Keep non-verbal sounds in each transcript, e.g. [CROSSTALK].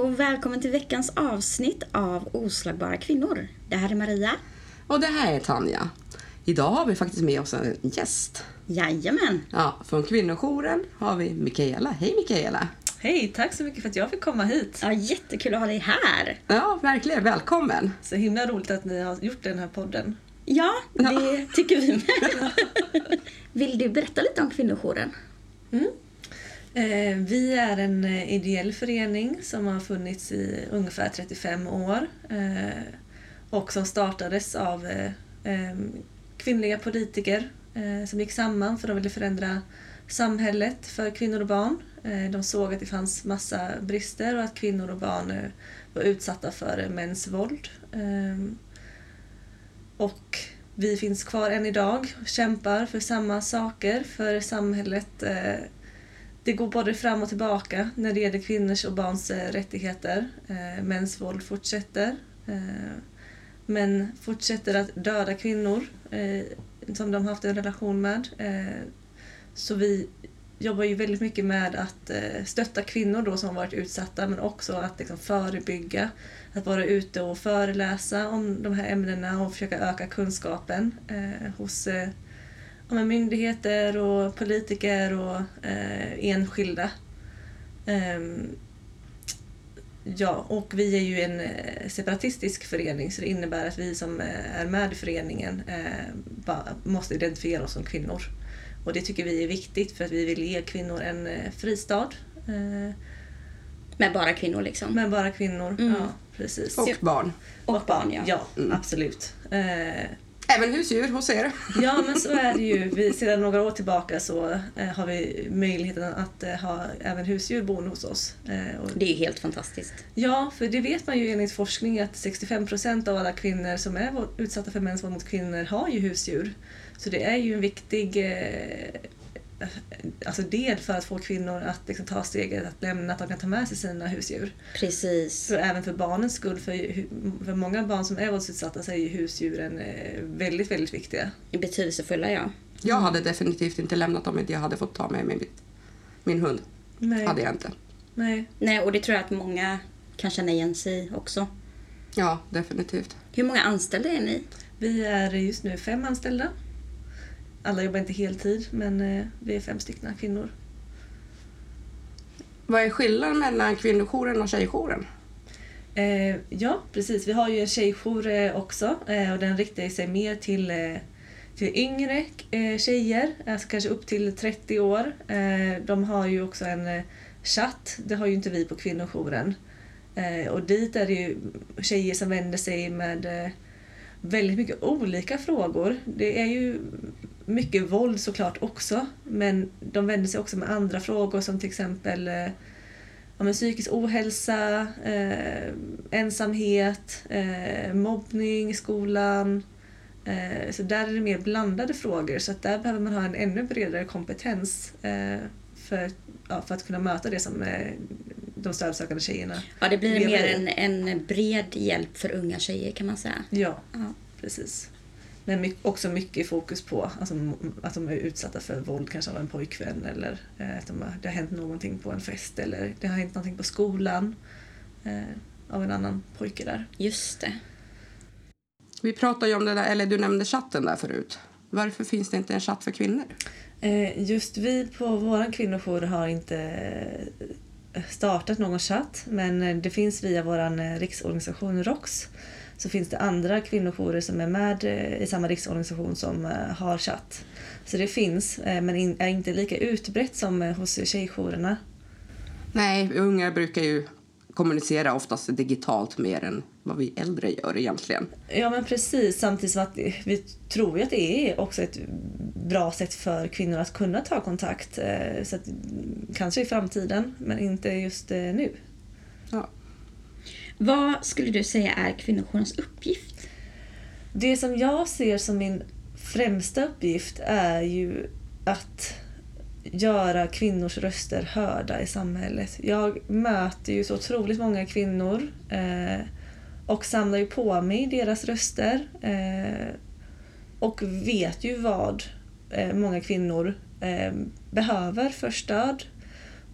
Och välkommen till veckans avsnitt av Oslagbara kvinnor. Det här är Maria. Och det här är Tanja. Idag har vi faktiskt med oss en gäst. Jajamän. Ja, från kvinnojouren har vi Mikaela. Hej Mikaela! Hej, tack så mycket för att jag fick komma hit. Ja, jättekul att ha dig här. Ja, verkligen. Välkommen! Så himla roligt att ni har gjort den här podden. Ja, det tycker vi med. Vill du berätta lite om kvinnojouren? Eh, Eh, vi är en eh, ideell förening som har funnits i ungefär 35 år eh, och som startades av kvinnliga politiker som gick samman för att de ville förändra samhället för kvinnor och barn. De såg att det fanns massa brister och att kvinnor och barn var utsatta för mäns våld. Ehm, och vi finns kvar än idag och kämpar för samma saker, för samhället. Det går både fram och tillbaka när det gäller kvinnors och barns eh, rättigheter. Eh, mäns våld fortsätter. Eh, män fortsätter att döda kvinnor eh, som de haft en relation med. Eh, så vi jobbar ju väldigt mycket med att eh, stötta kvinnor då som har varit utsatta men också att liksom, förebygga. Att vara ute och föreläsa om de här ämnena och försöka öka kunskapen eh, hos eh, ja, men myndigheter och politiker och eh, enskilda. Ehm, ja, och vi är ju en eh, separatistisk förening så det innebär att vi som eh, är med i föreningen eh, bara måste identifiera oss som kvinnor. Och det tycker vi är viktigt för att vi vill ge kvinnor en eh, fristad. Eh, Med bara kvinnor liksom. men bara kvinnor, Mm. ja precis. Och barn. och barn, ja. Ja, Mm. absolut. Eh, Även husdjur hos er. Ja, men så är det ju. [LAUGHS] Vi, sedan några år tillbaka så eh, har vi möjligheten att eh, ha även husdjur boende hos oss. Eh, och, Det är ju helt fantastiskt. ja, för det vet man ju enligt forskning att 65% av alla kvinnor som är utsatta för mäns våld mot kvinnor har ju husdjur. Så det är ju en viktig eh, alltså del för att få kvinnor att liksom, ta steget att lämna, att de kan ta med sig sina husdjur. Precis. Så även för barnens skull, för, för många barn som är våldsutsatta så är ju husdjuren eh, väldigt, väldigt viktiga. Betydelsefulla, ja. Jag hade definitivt inte lämnat om inte jag hade fått ta med mig mitt, min hund. Nej, Hade jag inte. nej. Nej, och det tror jag att många kan känna igen sig i också. Ja, definitivt. Hur många anställda är ni? Vi är just nu fem anställda. Alla jobbar inte heltid, men eh, vi är fem stycken kvinnor. Vad är skillnaden mellan kvinnojouren och tjejjouren? Eh, ja, precis. Vi har ju en tjejjour eh, också eh, och den riktar sig mer till, eh, till yngre eh, tjejer, alltså kanske upp till 30 år. Eh, de har ju också en chatt, det har ju inte vi på kvinnojouren. Och dit är det ju tjejer som vänder sig med väldigt mycket olika frågor. Det är ju mycket våld såklart också, men de vänder sig också med andra frågor som till exempel eh, ja, men psykisk ohälsa, eh, ensamhet, eh, mobbning i skolan. Eh, så där är det mer blandade frågor så att där behöver man ha en ännu bredare kompetens eh, för, ja, för att kunna möta det som eh, de stödsökande tjejerna. Ja, det blir mer en, en bred hjälp för unga tjejer kan man säga. Ja, Ja. precis. Men också mycket fokus på alltså, att de är utsatta för våld kanske av en pojkvän eller eh, att de har, det har hänt någonting på en fest eller det har hänt någonting på skolan eh, av en annan pojke där. Just det. Vi pratade ju om det där, eller du nämnde chatten där förut. Varför finns det inte en chatt för kvinnor? Eh, Just vi på vår kvinnojour har inte eh, startat någon chatt men eh, det finns via vår riksorganisation ROX så finns det andra kvinnojourer som är med eh, i samma riksorganisation som eh, har chatt. Så det finns eh, men är inte lika utbrett som hos tjejjourerna. Nej, unga brukar ju kommunicera oftast digitalt mer än vad vi äldre gör egentligen. Ja men precis, samtidigt som att vi tror ju att det är också ett bra sätt för kvinnor att kunna ta kontakt. Så att, kanske i framtiden men inte just nu. Ja. Vad skulle du säga är kvinnojourens uppgift? Det som jag ser som min främsta uppgift är ju att göra kvinnors röster hörda i samhället. Jag möter ju så otroligt många kvinnor eh, och samlar ju på mig deras röster eh, och vet ju vad eh, många kvinnor eh, behöver för stöd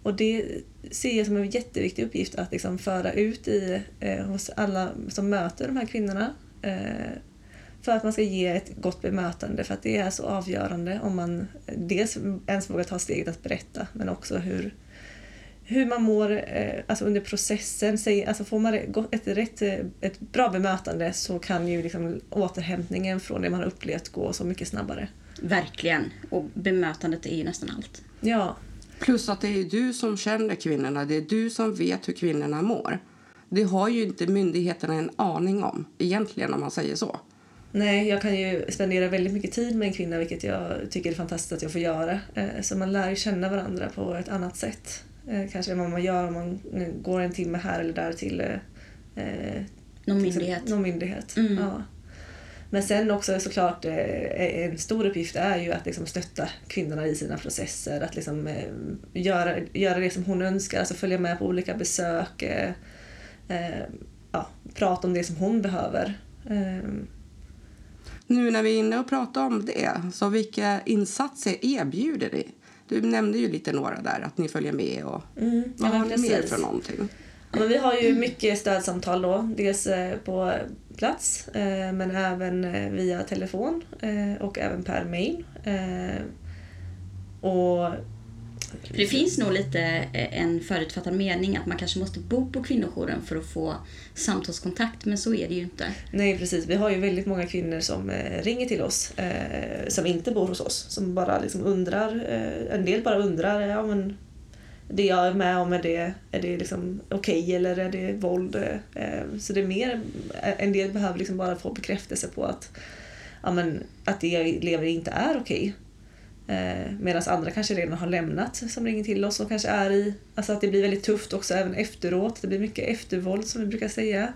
och det ser jag som en jätteviktig uppgift att liksom föra ut i, eh, hos alla som möter de här kvinnorna. Eh, för att man ska ge ett gott bemötande för att det är så avgörande om man dels ens vågar ta steget att berätta men också hur, hur man mår eh, alltså under processen. Alltså får man ett, rätt, ett bra bemötande så kan ju liksom återhämtningen från det man har upplevt gå så mycket snabbare. Verkligen. Och bemötandet är ju nästan allt. Ja. Plus att det är du som känner kvinnorna. Det är du som vet hur kvinnorna mår. Det har ju inte myndigheterna en aning om egentligen om man säger så. Nej, jag kan ju spendera väldigt mycket tid med en kvinna vilket jag tycker är fantastiskt att jag får göra. Eh, så man lär känna varandra på ett annat sätt. Eh, kanske än vad man gör om man går en timme här eller där till eh, någon myndighet. Någon myndighet. Mm. Ja. Men sen också såklart en stor uppgift är ju att liksom stötta kvinnorna i sina processer. Att liksom göra, göra det som hon önskar, alltså följa med på olika besök. Ja, prata om det som hon behöver. Nu när vi är inne och pratar om det, så vilka insatser erbjuder ni? Du nämnde ju lite några där, att ni följer med och mm, vad har ni mer för någonting? Ja, men vi har ju mycket stödsamtal då, dels eh, på plats eh, men även eh, via telefon och även per mail. Och för det finns nog lite eh, en förutfattad mening att man kanske måste bo på kvinnojouren för att få samtalskontakt, men så är det ju inte. Nej, precis. Vi har ju väldigt många kvinnor som eh, ringer till oss eh, som inte bor hos oss, som bara liksom undrar. Eh, en del bara undrar, ja men det jag är med om, är det, är det liksom okej okay, eller är det våld? Eh, så det är mer, eh, en del behöver liksom bara få bekräftelse på att, ja, men, att det jag lever i inte är okej. Okay. Eh, Medan andra kanske redan har lämnat som ringer till oss och kanske är i, alltså att det blir väldigt tufft också även efteråt. Det blir mycket eftervåld som vi brukar säga.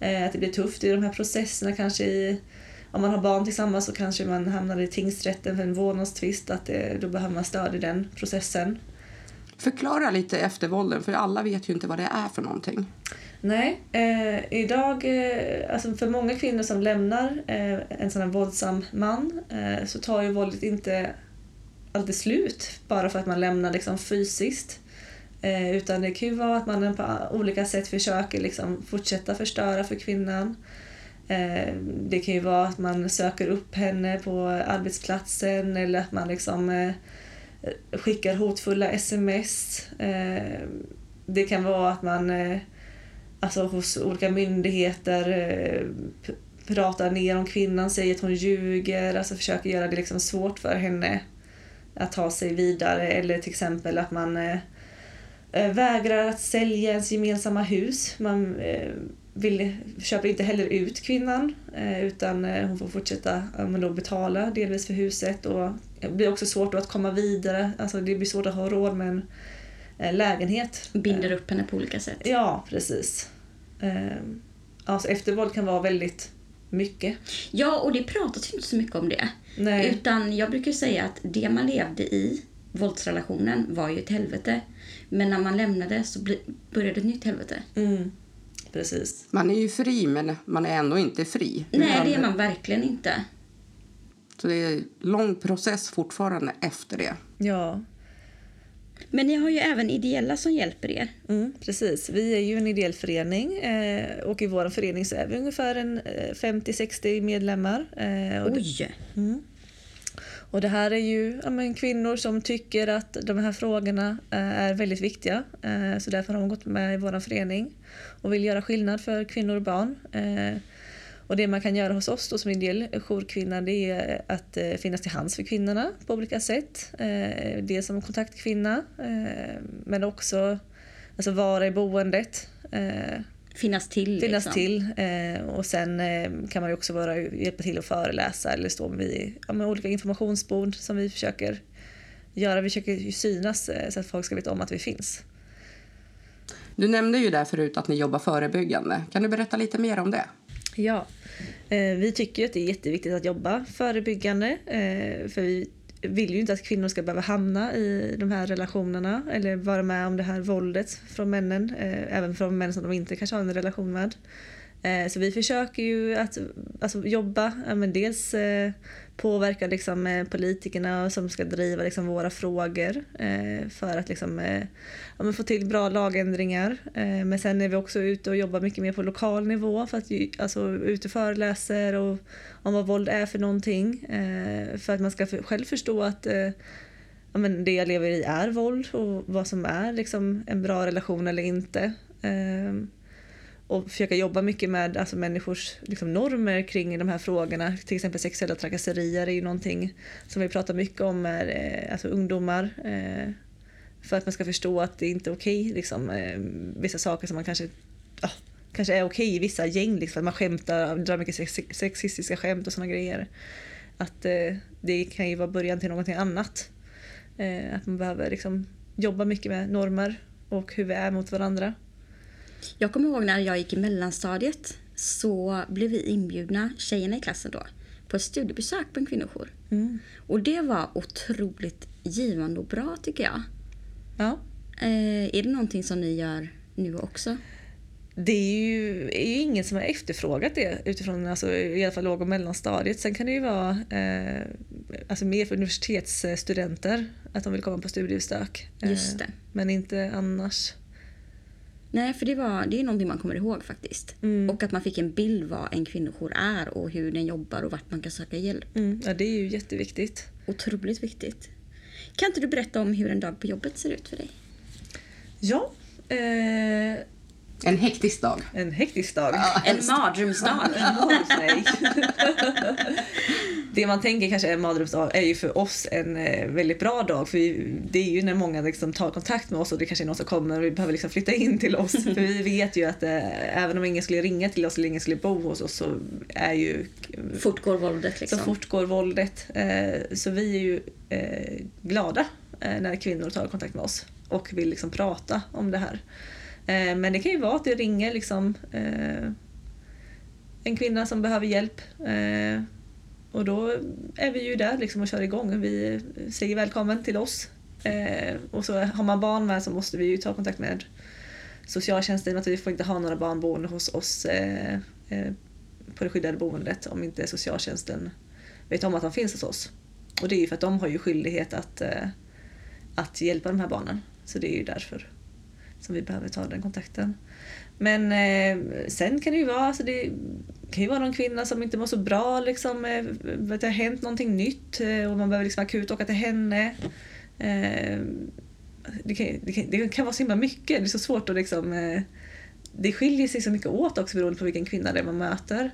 Eh, att det blir tufft i de här processerna kanske i, om man har barn tillsammans så kanske man hamnar i tingsrätten för en vårdnadstvist, att det, då behöver man stöd i den processen. Förklara lite eftervålden, för alla vet ju inte vad det är för någonting. Nej, eh, idag, eh, alltså för många kvinnor som lämnar eh, en sån här våldsam man eh, så tar ju våldet inte alltid slut bara för att man lämnar liksom fysiskt. Eh, utan det kan ju vara att man på olika sätt försöker liksom fortsätta förstöra för kvinnan. Eh, det kan ju vara att man söker upp henne på arbetsplatsen eller att man liksom eh, Eh, skickar hotfulla sms. Eh, det kan vara att man eh, alltså hos olika myndigheter pratar ner om kvinnan, säger att hon ljuger, alltså försöker göra det liksom svårt för henne att ta sig vidare eller till exempel att man vägrar att sälja ens gemensamma hus. Man vill, köper inte heller ut kvinnan utan hon får fortsätta men då betala delvis för huset och det blir också svårt att komma vidare. Alltså det blir svårt att ha råd med en eh, lägenhet. Binder upp henne på olika sätt. Ja, precis. Alltså eftervåld kan vara väldigt mycket. Ja, och det pratas ju inte så mycket om det. Nej. Utan jag brukar säga att det man levde i, våldsrelationen, var ju ett helvete. Men när man lämnade så började ett nytt helvete. Mm. Precis. Man är ju fri, men man är ändå inte fri. Nej, det är man verkligen inte. Så det är en lång process fortfarande efter det. Ja. Men ni har ju även ideella som hjälper er. Mm, precis. Vi är ju en ideell förening eh, och i vår förening så är vi ungefär en 50-60 eh, medlemmar. Eh, och Oj! Det, mm. Och det här är ju ja, men, kvinnor som tycker att de här frågorna eh, är väldigt viktiga. Eh, så därför har de gått med i vår förening och vill göra skillnad för kvinnor och barn. Och det man kan göra hos oss då som ideell jourkvinna det är att eh, finnas till hands för kvinnorna på olika sätt. Eh, dels som kontaktkvinna eh, men också alltså vara i boendet. Finnas till. Finnas liksom. till. Och sen kan man också vara, hjälpa till att föreläsa eller stå vid ja, med olika informationsbord som vi försöker göra. Vi försöker synas så att folk ska veta om att vi finns. Du nämnde ju där förut att ni jobbar förebyggande. Kan du berätta lite mer om det? Ja, Eh, vi tycker att det är jätteviktigt att jobba förebyggande. Eh, för vi vill ju inte att kvinnor ska behöva hamna i de här relationerna eller vara med om det här våldet från männen. Eh, även från män som de inte kanske har en relation med. Eh, så vi försöker ju att alltså, jobba, men dels eh, påverka liksom, eh, politikerna som ska driva liksom, våra frågor för att liksom, ja, få till bra lagändringar. Men sen är vi också ute och jobbar mycket mer på lokal nivå för att alltså, ute och föreläser och, om vad våld är för någonting. för att man ska själv förstå att ja, men det jag lever i är våld och vad som är liksom, en bra relation eller inte och försöka jobba mycket med alltså, människors liksom, normer kring de här frågorna. Till exempel sexuella trakasserier är ju någonting som vi pratar mycket om med eh, alltså, ungdomar. Eh, för att man ska förstå att det inte är okej, okay, liksom, eh, vissa saker som man kanske ja, kanske är okej okay i vissa gäng, liksom, att man skämtar, drar mycket sex, sexistiska skämt och sådana grejer. Att eh, det kan ju vara början till någonting annat. Eh, att man behöver liksom, jobba mycket med normer och hur vi är mot varandra. Jag kommer ihåg när jag gick i mellanstadiet så blev vi inbjudna, tjejerna i klassen då, på ett studiebesök på en kvinnojour. Mm. Och det var otroligt givande och bra tycker jag. Ja. Eh, är det någonting som ni gör nu också? Det är ju, är ju ingen som har efterfrågat det utifrån alltså, i alla fall låg och mellanstadiet. Sen kan det ju vara eh, alltså mer för universitetsstudenter att de vill komma på studiebesök. Just det. Eh, men inte annars. Nej, för det, var, det är någonting man kommer ihåg faktiskt. Mm. Och att man fick en bild vad en kvinnojour är och hur den jobbar och vart man kan söka hjälp. Mm. Ja, det är ju jätteviktigt. Otroligt viktigt. Kan inte du berätta om hur en dag på jobbet ser ut för dig? Ja. Eh... En hektisk dag. En hektisk dag. Ja, en mardrömsdag. det man tänker kanske är en mardrömsdag är ju för oss en eh, väldigt bra dag. För vi, det är ju när många liksom tar kontakt med oss och det kanske är någon som kommer och vi behöver liksom flytta in till oss. [LAUGHS] för vi vet ju att eh, även om ingen skulle ringa till oss eller ingen skulle bo hos oss så är ju... Fortgår våldet liksom. Så fortgår våldet. Eh, så vi är ju eh, glada eh, när kvinnor tar kontakt med oss och vill liksom prata om det här. Eh, men det kan ju vara att det ringer liksom eh, en kvinna som behöver hjälp eh, och då är vi ju där liksom och kör igång. Vi säger välkommen till oss. Eh, och så har man barn med så måste vi ju ta kontakt med socialtjänsten. Att vi får inte ha några barn boende hos oss eh, eh, på det skyddade boendet om inte socialtjänsten vet om att de finns hos oss. Och det är ju för att de har ju skyldighet att, eh, att hjälpa de här barnen. Så det är ju därför som vi behöver ta den kontakten. Men eh, sen kan det ju vara, alltså det kan ju vara någon kvinna som inte mår så bra, liksom, eh, det har hänt någonting nytt eh, och man behöver liksom akut åka till henne. Eh, det, kan, det, kan, det kan vara så himla mycket, det är så svårt att liksom... Eh, det skiljer sig så mycket åt också beroende på vilken kvinna det är man möter.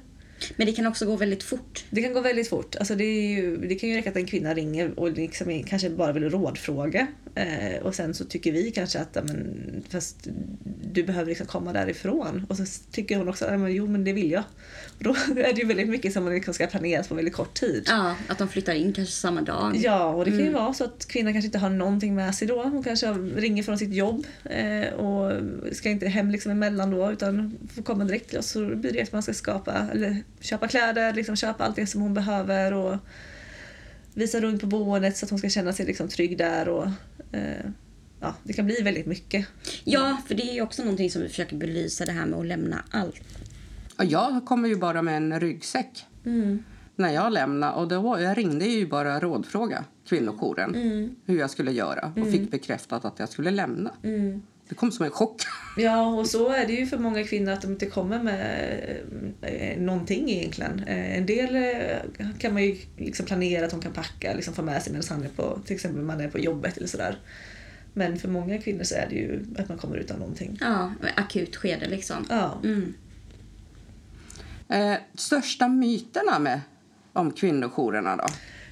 Men det kan också gå väldigt fort. Det kan gå väldigt fort. Alltså det, ju, det kan ju räcka att en kvinna ringer och liksom kanske bara vill rådfråga. Eh, och sen så tycker vi kanske att men, fast du behöver liksom komma därifrån. Och så tycker hon också att jo men det vill jag. Och då [LAUGHS] är det ju väldigt mycket som liksom ska planeras på väldigt kort tid. Ja, att de flyttar in kanske samma dag. Ja, och det kan ju mm. vara så att kvinnan kanske inte har någonting med sig då. Hon kanske ringer från sitt jobb eh, och ska inte hem liksom emellan då utan får komma direkt till oss. Så blir det att man ska skapa, eller köpa kläder, liksom köpa allt det som hon behöver och visa runt på boendet så att hon ska känna sig liksom trygg där. Och, ja, det kan bli väldigt mycket. Ja, för det är ju också någonting som vi försöker belysa det här med att lämna allt. Jag kommer ju bara med en ryggsäck mm. när jag lämnade och då, jag ringde ju bara rådfråga kvinnojouren mm. hur jag skulle göra och mm. fick bekräftat att jag skulle lämna. Det kom som en chock. Ja, och så är det ju för många kvinnor att de inte kommer med eh, någonting egentligen. Eh, en del eh, kan man ju liksom planera att de kan packa, liksom få med sig medan han är på, till exempel man är på jobbet eller sådär. Men för många kvinnor så är det ju att man kommer utan någonting. Ja, akut skede liksom. Ja. Mm. Eh, största myterna med, om kvinnojourerna då?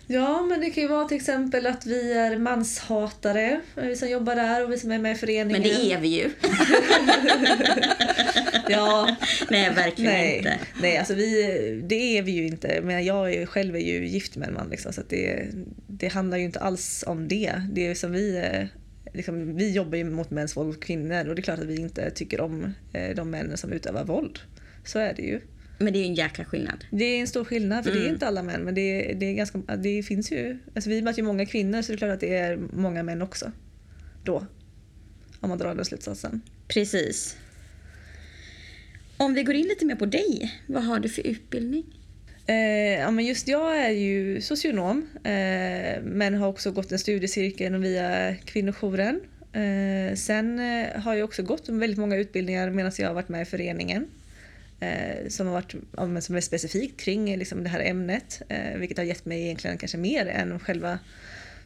Ja, men det kan ju vara till exempel att vi är manshatare, vi som jobbar där och vi som är med i föreningen. Men det är vi ju. [LAUGHS] ja. Nej, verkligen Nej. inte. Nej, alltså vi, det är vi ju inte. Men jag är själv är ju gift med en man. Liksom, så det, det handlar ju inte alls om det. Det är som vi Liksom, vi jobbar ju mot mäns våld mot kvinnor och det är klart att vi inte tycker om eh, de männen som utövar våld. Så är det ju. Men det är en jäkla skillnad. Det är en stor skillnad för mm. det är mm. inte alla män men det, det, är ganska, det finns ju, alltså vi möter ju många kvinnor så det är klart att det är många män också. Då. Om man drar den slutsatsen. Precis. Om vi går in lite mer på dig, vad har du för utbildning? Eh, ja, men just jag är ju socionom eh, men har också gått en studiecirkel via kvinnojouren. Eh, sen eh, har jag också gått väldigt många utbildningar medan jag har varit med i föreningen. Eh, som har varit som är specifikt kring liksom, det här ämnet. Eh, vilket har gett mig egentligen kanske mer än själva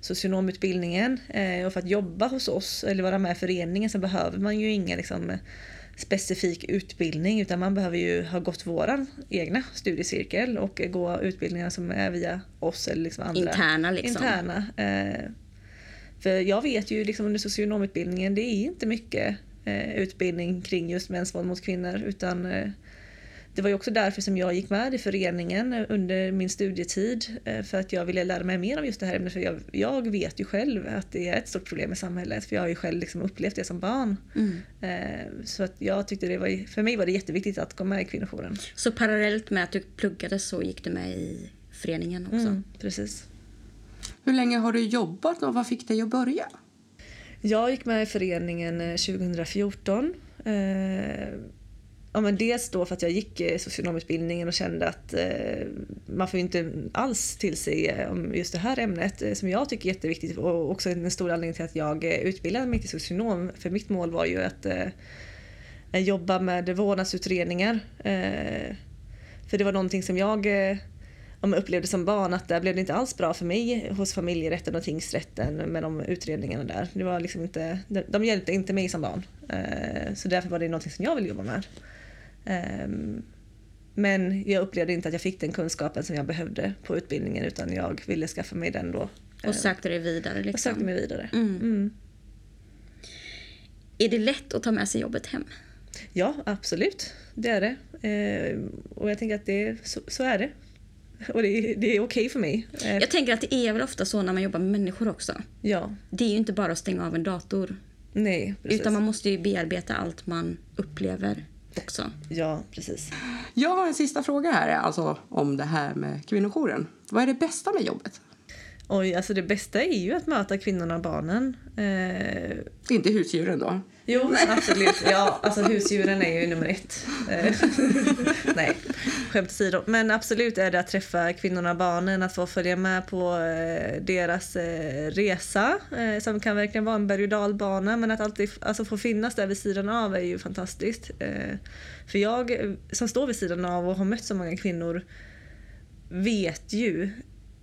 socionomutbildningen. och för att jobba hos oss eller vara med i föreningen så behöver man ju inga liksom, specifik utbildning utan man behöver ju ha gått våran egna studiecirkel och gå utbildningar som är via oss eller liksom andra. Interna liksom. Interna. Eh, för jag vet ju liksom under socionomutbildningen det är inte mycket eh, utbildning kring just mäns våld mot kvinnor utan eh, det var ju också därför som jag gick med i föreningen under min studietid. Eh, för att jag ville lära mig mer om just det här ämnet. För jag, jag vet ju själv att det är ett stort problem i samhället. För jag har ju själv liksom upplevt det som barn. Mm. Eh, så att jag tyckte det var, för mig var det jätteviktigt att gå med i kvinnojouren. Så parallellt med att du pluggade så gick du med i föreningen också? Mm, precis. Hur länge har du jobbat och vad fick dig att börja? Jag gick med i föreningen 2014. Ja, men dels då för att jag gick socionomutbildningen och kände att eh, man får inte alls till sig eh, om just det här ämnet eh, som jag tycker är jätteviktigt och också en stor anledning till att jag eh, utbildade mig till socionom. För mitt mål var ju att eh, jobba med vårdnadsutredningar. Eh, för det var någonting som jag om upplevde som barn att där blev det inte alls bra för mig hos familjerätten och tingsrätten med de utredningarna där. Det var liksom inte, de, de hjälpte inte mig som barn. Så därför var det någonting som jag ville jobba med. Ehm, men jag upplevde inte att jag fick den kunskapen som jag behövde på utbildningen utan jag ville skaffa mig den då. Och ehm, sökte dig vidare? Liksom. Och sökte mig vidare. Mm. Mm. Är det lätt att ta med sig jobbet hem? Ja, absolut. Det är det. Ehm, och jag tänker att det, så, så är det. Och det, det är okej okay för mig. Jag tänker att det är väl ofta så när man jobbar med människor också. Ja. Det är ju inte bara att stänga av en dator. Nej, precis. Utan man måste ju bearbeta allt man upplever också. Ja, precis. Jag har en sista fråga här alltså, om det här med kvinnojouren. Vad är det bästa med jobbet? Oj, alltså det bästa är ju att möta kvinnorna och barnen. Eh... Inte husdjuren då? Jo, absolut. Ja, alltså husdjuren är ju nummer ett. Eh, [LAUGHS] nej, skämt åsido. Men absolut är det att träffa kvinnorna och barnen, att få följa med på eh, deras eh, resa som kan verkligen vara en berg och dalbana men att alltid alltså, få finnas där vid sidan av är ju fantastiskt. För jag som står vid sidan av och har mött så många kvinnor vet ju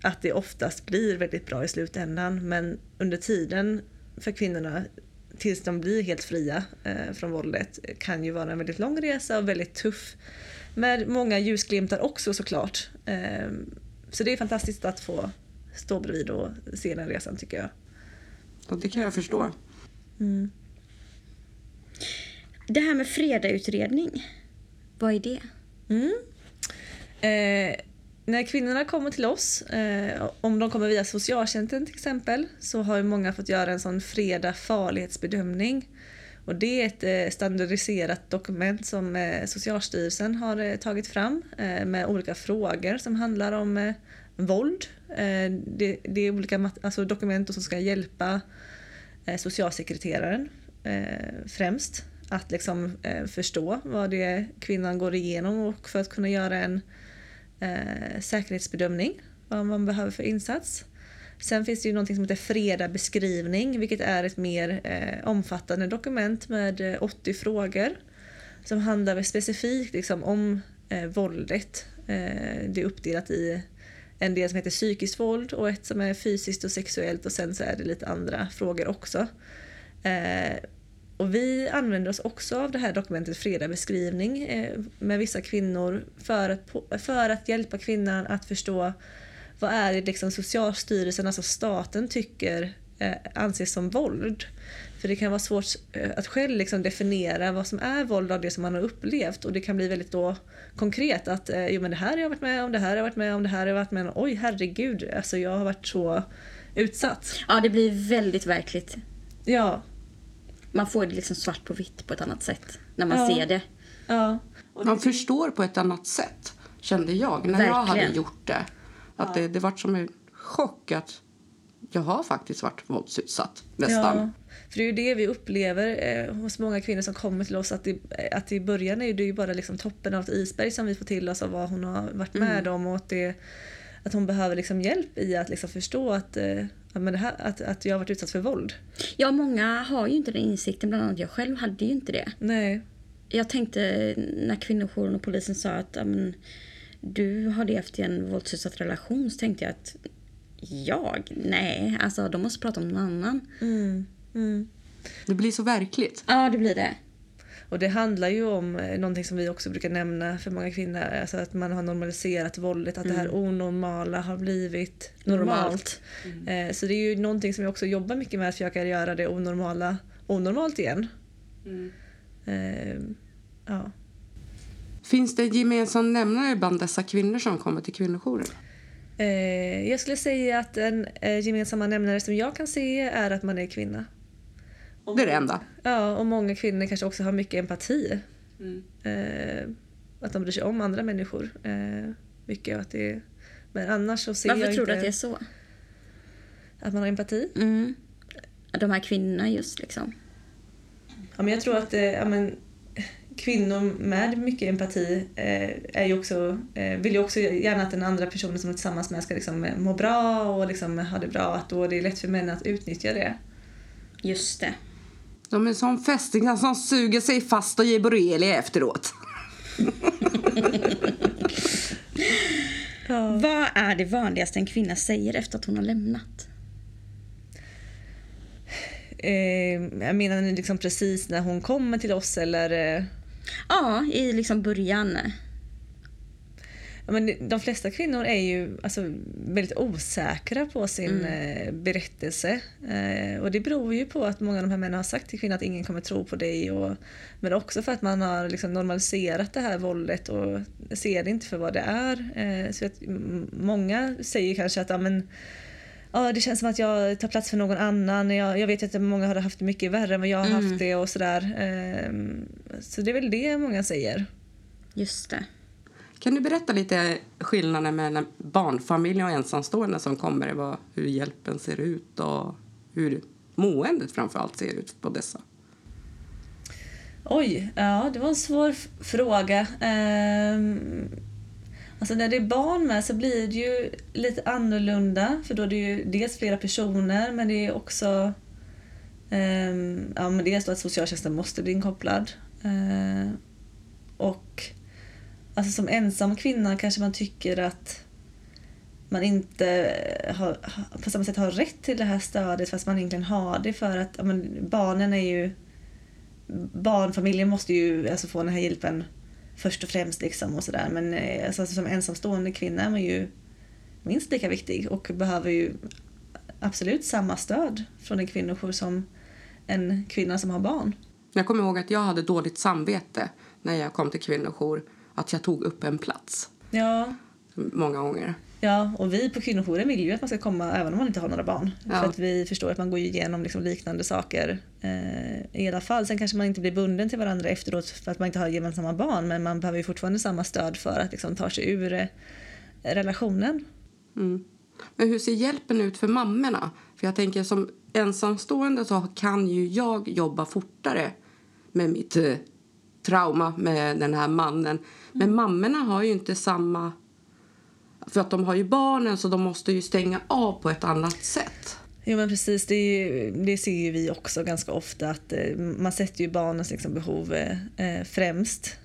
att det oftast blir väldigt bra i slutändan men under tiden för kvinnorna tills de blir helt fria eh, från våldet kan ju vara en väldigt lång resa och väldigt tuff. Med många ljusglimtar också såklart. Eh, så det är fantastiskt att få stå bredvid och se den resan tycker jag. Och det kan jag förstå. Mm. Det här med fredagsutredning, vad är det? Mm. Eh, när kvinnorna kommer till oss, eh, om de kommer via socialtjänsten till exempel, så har ju många fått göra en sån fredag farlighetsbedömning. Och det är ett eh, standardiserat dokument som eh, Socialstyrelsen har eh, tagit fram eh, med olika frågor som handlar om eh, våld. Eh, det, det, är olika alltså dokument som ska hjälpa eh, socialsekreteraren eh, främst att liksom förstå vad det är kvinnan går igenom och för att kunna göra en eh, säkerhetsbedömning, vad man behöver för insats. Sen finns det ju någonting som heter Freda beskrivning, vilket är ett mer eh, omfattande dokument med eh, 80 frågor som handlar specifikt liksom, om eh, våldet. Eh, det är uppdelat i en del som heter psykiskt våld och ett som är fysiskt och sexuellt och sen så är det lite andra frågor också. Eh, och vi använder oss också av det här dokumentet Freda beskrivning eh, med vissa kvinnor för att, för att hjälpa kvinnan att förstå vad är det liksom Socialstyrelsen, alltså staten, tycker eh, anses som våld. För det kan vara svårt eh, att själv liksom definiera vad som är våld av det som man har upplevt och det kan bli väldigt då konkret att jo men det här har jag varit med om, det här har jag varit med om, det här har jag varit med om. Oj herregud, alltså jag har varit så utsatt. Ja, det blir väldigt verkligt. Ja, man får det liksom svart på vitt på ett annat sätt när man ja. ser det. Ja. Man förstår på ett annat sätt, kände jag, när Verkligen. jag hade gjort det. Att ja. det, det var som en chock att jag har faktiskt varit våldsutsatt. Nästan. Ja, för det är ju det vi upplever eh, hos många kvinnor som kommer till oss. Att, i, att i början är det ju bara liksom toppen av ett isberg som vi får till oss av vad hon har varit med om. Och att, det, att hon behöver liksom hjälp i att liksom förstå att, eh, men det här, att, att jag har varit utsatt för våld. Ja, många har ju inte den insikten. Bland annat jag själv hade ju inte det. Nej. Jag tänkte när kvinnojouren och polisen sa att ja, men, du har levt i en våldsutsatt relation så tänkte jag att jag? Nej, alltså de måste prata om någon annan. Mm. Mm. Det blir så verkligt. Ja, det blir det. Och det handlar ju om eh, någonting som vi också brukar nämna för många kvinnor. Alltså att man har normaliserat våldet, att det här onormala har blivit normalt. Normalt. Eh, Så det är ju någonting som vi också jobbar mycket med, att försöka göra det onormala onormalt igen. Eh, Ja. Finns det en gemensam nämnare bland dessa kvinnor som kommer till kvinnojouren? Eh, Jag skulle säga att en eh, gemensamma nämnare som jag kan se är att man är kvinna. Det är det enda. Ja, och många kvinnor kanske också har mycket empati. Eh, att de bryr sig om andra människor. Eh, mycket att det är, Men annars så ser Varför jag tror inte du att det är så? att man har empati. Mm. De här kvinnorna just liksom. Ja, men jag tror att eh, ja, men, kvinnor med mycket empati eh, är ju också, eh, vill ju också gärna att den andra personen som är tillsammans med ska liksom, eh, må bra och liksom, ha det bra. Att då det är lätt för män att utnyttja det. Just det. De är som fästingar som suger sig fast och ger borrelia efteråt. [LAUGHS] Vad är det vanligaste en kvinna säger efter att hon har lämnat? Eh, jag menar liksom precis när hon kommer till oss eller... Eh, Ja, i liksom början. Men de flesta kvinnor är ju alltså, väldigt osäkra på sin eh, berättelse. Eh, och det beror ju på att många av de här männen har sagt till kvinnor att ingen kommer tro på dig. Och, men också för att man har liksom normaliserat det här våldet och ser det inte för vad det är. Eh, så att många säger kanske att ja, men, ja, det känns som att jag tar plats för någon annan. Jag, jag vet att många har haft det mycket värre än vad jag har haft det och sådär. Eh, så det är väl det många säger. Just det. Kan du berätta lite skillnaden mellan barnfamiljer och ensamstående som kommer? Vad, hur hjälpen ser ut och hur måendet framför allt ser ut på dessa? Oj, ja det var en svår fråga. Ehm, alltså när det är barn med så blir det ju lite annorlunda för då är det ju dels flera personer men det är också ehm, ja, men dels då att socialtjänsten måste bli inkopplad. Ehm, och alltså som ensam kvinna kanske man tycker att man inte har, på samma sätt har rätt till det här stödet fast man egentligen har det för att men barnen är ju barnfamiljen måste ju alltså få den här hjälpen först och främst. Liksom och sådär. Men eh, alltså, alltså, som ensamstående kvinna är man ju minst lika viktig och behöver ju absolut samma stöd från en kvinnojour som en kvinna som har barn. Jag kommer ihåg att jag hade dåligt samvete när jag kom till kvinnojour att jag tog upp en plats Ja, många gånger. Ja, och vi på kvinnojouren vill ju att man ska komma även om man inte har några barn. Ja. För att vi förstår att man går igenom liksom liknande saker eh, i alla fall. Sen kanske man inte blir bunden till varandra efteråt för att man inte har gemensamma barn men man behöver ju fortfarande samma stöd för att liksom, ta sig ur eh, relationen. Mm. Men hur ser hjälpen ut för mammorna? För jag tänker som ensamstående så kan ju jag jobba fortare med mitt eh, trauma med den här mannen. Men mammorna har ju inte samma... För att de har ju barnen så de måste ju stänga av på ett annat sätt. Jo men precis, det, ju, det ser ju vi också ganska ofta att eh, man sätter ju barnens liksom, behov eh, eh, främst.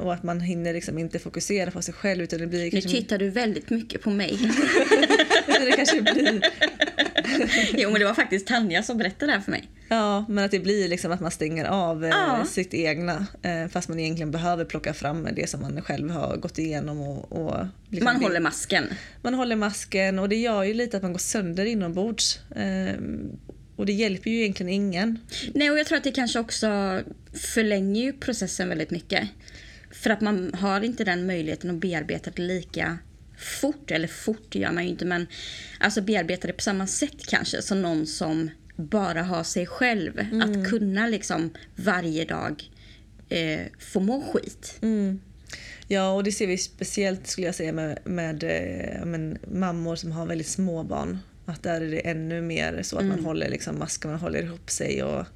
Och att man hinner liksom inte fokusera på sig själv utan det blir Nu kanske... tittar du väldigt mycket på mig. [LAUGHS] det kanske blir [LAUGHS] jo, men det var faktiskt Tanja som berättade det här för mig. Ja, men att det blir liksom att man stänger av eh, Ja. sitt egna eh, fast man egentligen behöver plocka fram det som man själv har gått igenom. Och, och liksom Man håller masken. man håller masken och det gör ju lite att man går sönder inombords. Eh, och det hjälper ju egentligen ingen. Nej, och jag tror att det kanske också förlänger ju processen väldigt mycket. För att man har inte den möjligheten att bearbeta det lika fort. Eller fort gör man ju inte, men alltså bearbeta det på samma sätt kanske som någon som bara har sig själv. Att kunna liksom varje dag eh, få må skit. Ja, och det ser vi speciellt skulle jag säga med, med eh, men, mammor som har väldigt små barn. Att där är det ännu mer så att man håller liksom masken, man håller ihop sig och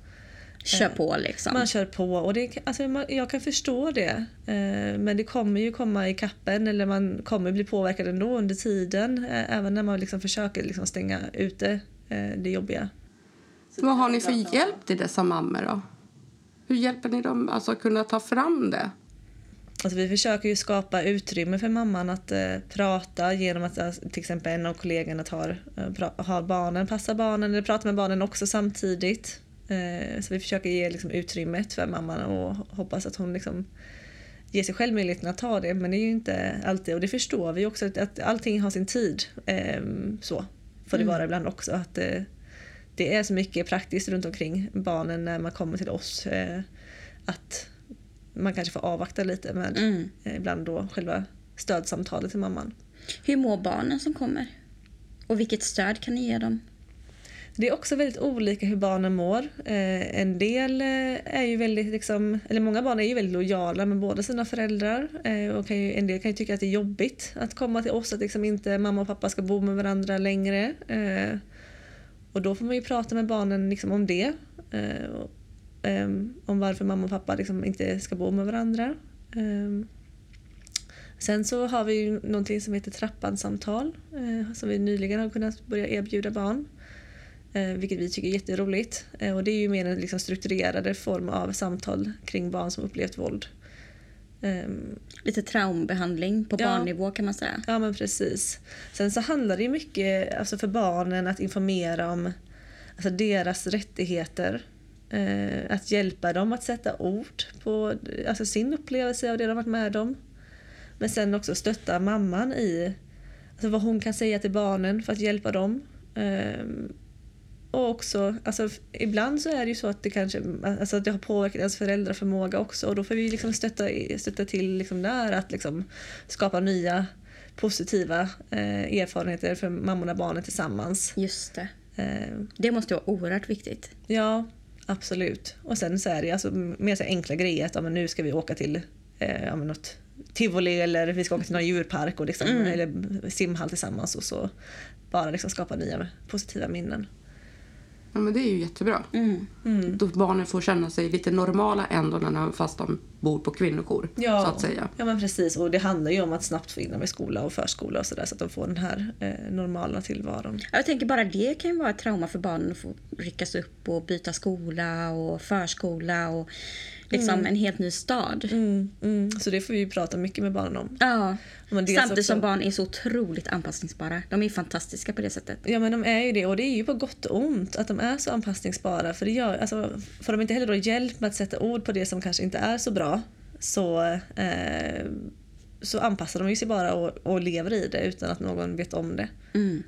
Kör på liksom. man kör på. Och det, alltså, man- jag kan förstå det. Eh, Men det kommer ju komma i kappen eller man kommer bli påverkad ändå under tiden. eh, Även när man liksom försöker liksom stänga ute eh, det jobbiga. Vad har ni för hjälp till dessa mammor då? Hur hjälper ni dem alltså att kunna ta fram det? Alltså vi försöker ju skapa utrymme för mamman att eh, prata genom att eh, till exempel en av kollegorna tar, eh, har barnen, passar barnen eller pratar med barnen också samtidigt. Eh, så vi försöker ge liksom, utrymmet för mamman och hoppas att hon liksom ger sig själv möjligheten att ta det. Men det är ju inte alltid, och det förstår vi också, att, allting har sin tid. Eh, så får det vara ibland också. Att, eh, det är så mycket praktiskt runt omkring barnen när man kommer till oss. Eh, att man kanske får avvakta lite med Mm. ibland då själva stödsamtalet till mamman. Hur mår barnen som kommer? Och vilket stöd kan ni ge dem? Det är också väldigt olika hur barnen mår. Eh, en del eh, är ju väldigt, liksom, eller många barn är ju väldigt lojala med båda sina föräldrar. Eh, och kan ju, en del kan ju tycka att det är jobbigt att komma till oss, att liksom inte mamma och pappa ska bo med varandra längre. Eh, och då får man ju prata med barnen liksom om det. Eh, och, ehm, om varför mamma och pappa liksom inte ska bo med varandra. Ehm, sen så har vi ju någonting som heter trappansamtal eh, som vi nyligen har kunnat börja erbjuda barn. Eh, vilket vi tycker är jätteroligt. Eh, och det är ju mer en liksom, strukturerade form av samtal kring barn som upplevt våld. Ehm, Lite traumbehandling på Ja. barnnivå kan man säga. Ja men precis. Sen så handlar det mycket alltså för barnen att informera om alltså deras rättigheter. Eh, att hjälpa dem att sätta ord på alltså sin upplevelse av det de varit med om. Men sen också stötta mamman i alltså vad hon kan säga till barnen för att hjälpa dem. Och också, alltså, ibland så är det ju så att det kanske alltså, att det har påverkat ens föräldraförmåga också och då får vi liksom stötta, stötta till liksom där att liksom skapa nya positiva eh, erfarenheter för mammorna och barnen tillsammans. Just det. Eh, Det måste vara oerhört viktigt. ja, absolut. Och sen så är det alltså mer så enkla grejer att ja, men nu ska vi åka till eh, ja, något tivoli eller vi ska åka till någon djurpark och liksom, eller simhall tillsammans och så bara liksom skapa nya positiva minnen. Ja, men det är ju jättebra. Mm. Då barnen får känna sig lite normala ändå när, fast de bor på kvinnojour. Ja, Så att säga. ja men precis. Och det handlar ju om att snabbt få in dem i skola och förskola och sådär så att de får den här eh, normala tillvaron. Jag tänker bara det kan ju vara ett trauma för barnen att få ryckas upp och byta skola och förskola och liksom en helt ny stad. Mm, mm. Så det får vi ju prata mycket med barnen om. Ja. Men Samtidigt också- som barn är så otroligt anpassningsbara. De är fantastiska på det sättet. Ja men de är ju det och det är ju på gott och ont att de är så anpassningsbara för det gör, alltså, får de inte heller då hjälp med att sätta ord på det som kanske inte är så bra så, eh, så anpassar de ju sig bara och, och lever i det utan att någon vet om det. Mm.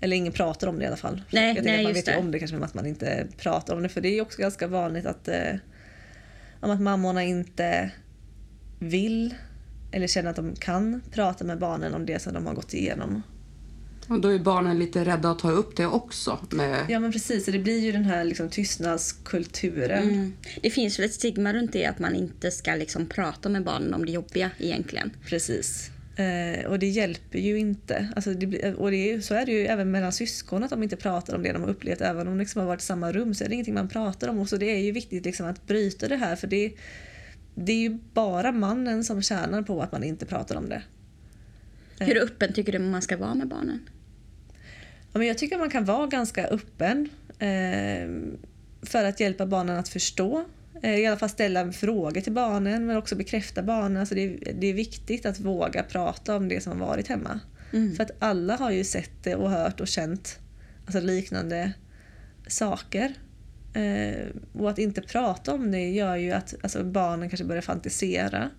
Eller ingen pratar om det i alla fall. Nej, jag nej, att man vet det. om det kanske men att man inte pratar om det för det är också ganska vanligt att, eh, om att mammorna inte vill eller känner att de kan prata med barnen om det som de har gått igenom. Och då är barnen lite rädda att ta upp det också. Med, Ja men precis, så det blir ju den här liksom, tystnadskulturen. Mm. Det finns väl ett stigma runt det att man inte ska liksom prata med barnen om det jobbiga egentligen. Precis. Eh, och det hjälper ju inte. Alltså det blir, och det är, så är det ju även mellan syskon att de inte pratar om det de har upplevt. Även om de liksom har varit i samma rum så är det ingenting man pratar om. Och så det är ju viktigt liksom att bryta det här för det, det är ju bara mannen som tjänar på att man inte pratar om det. Hur öppen tycker du man ska vara med barnen? Ja, men jag tycker man kan vara ganska öppen eh, för att hjälpa barnen att förstå. Eh, I alla fall ställa frågor till barnen men också bekräfta barnen. Alltså det, är, det är viktigt att våga prata om det som har varit hemma. Mm. För att alla har ju sett det och hört och känt alltså liknande saker. Eh, och att inte prata om det gör ju att alltså, barnen kanske börjar fantisera.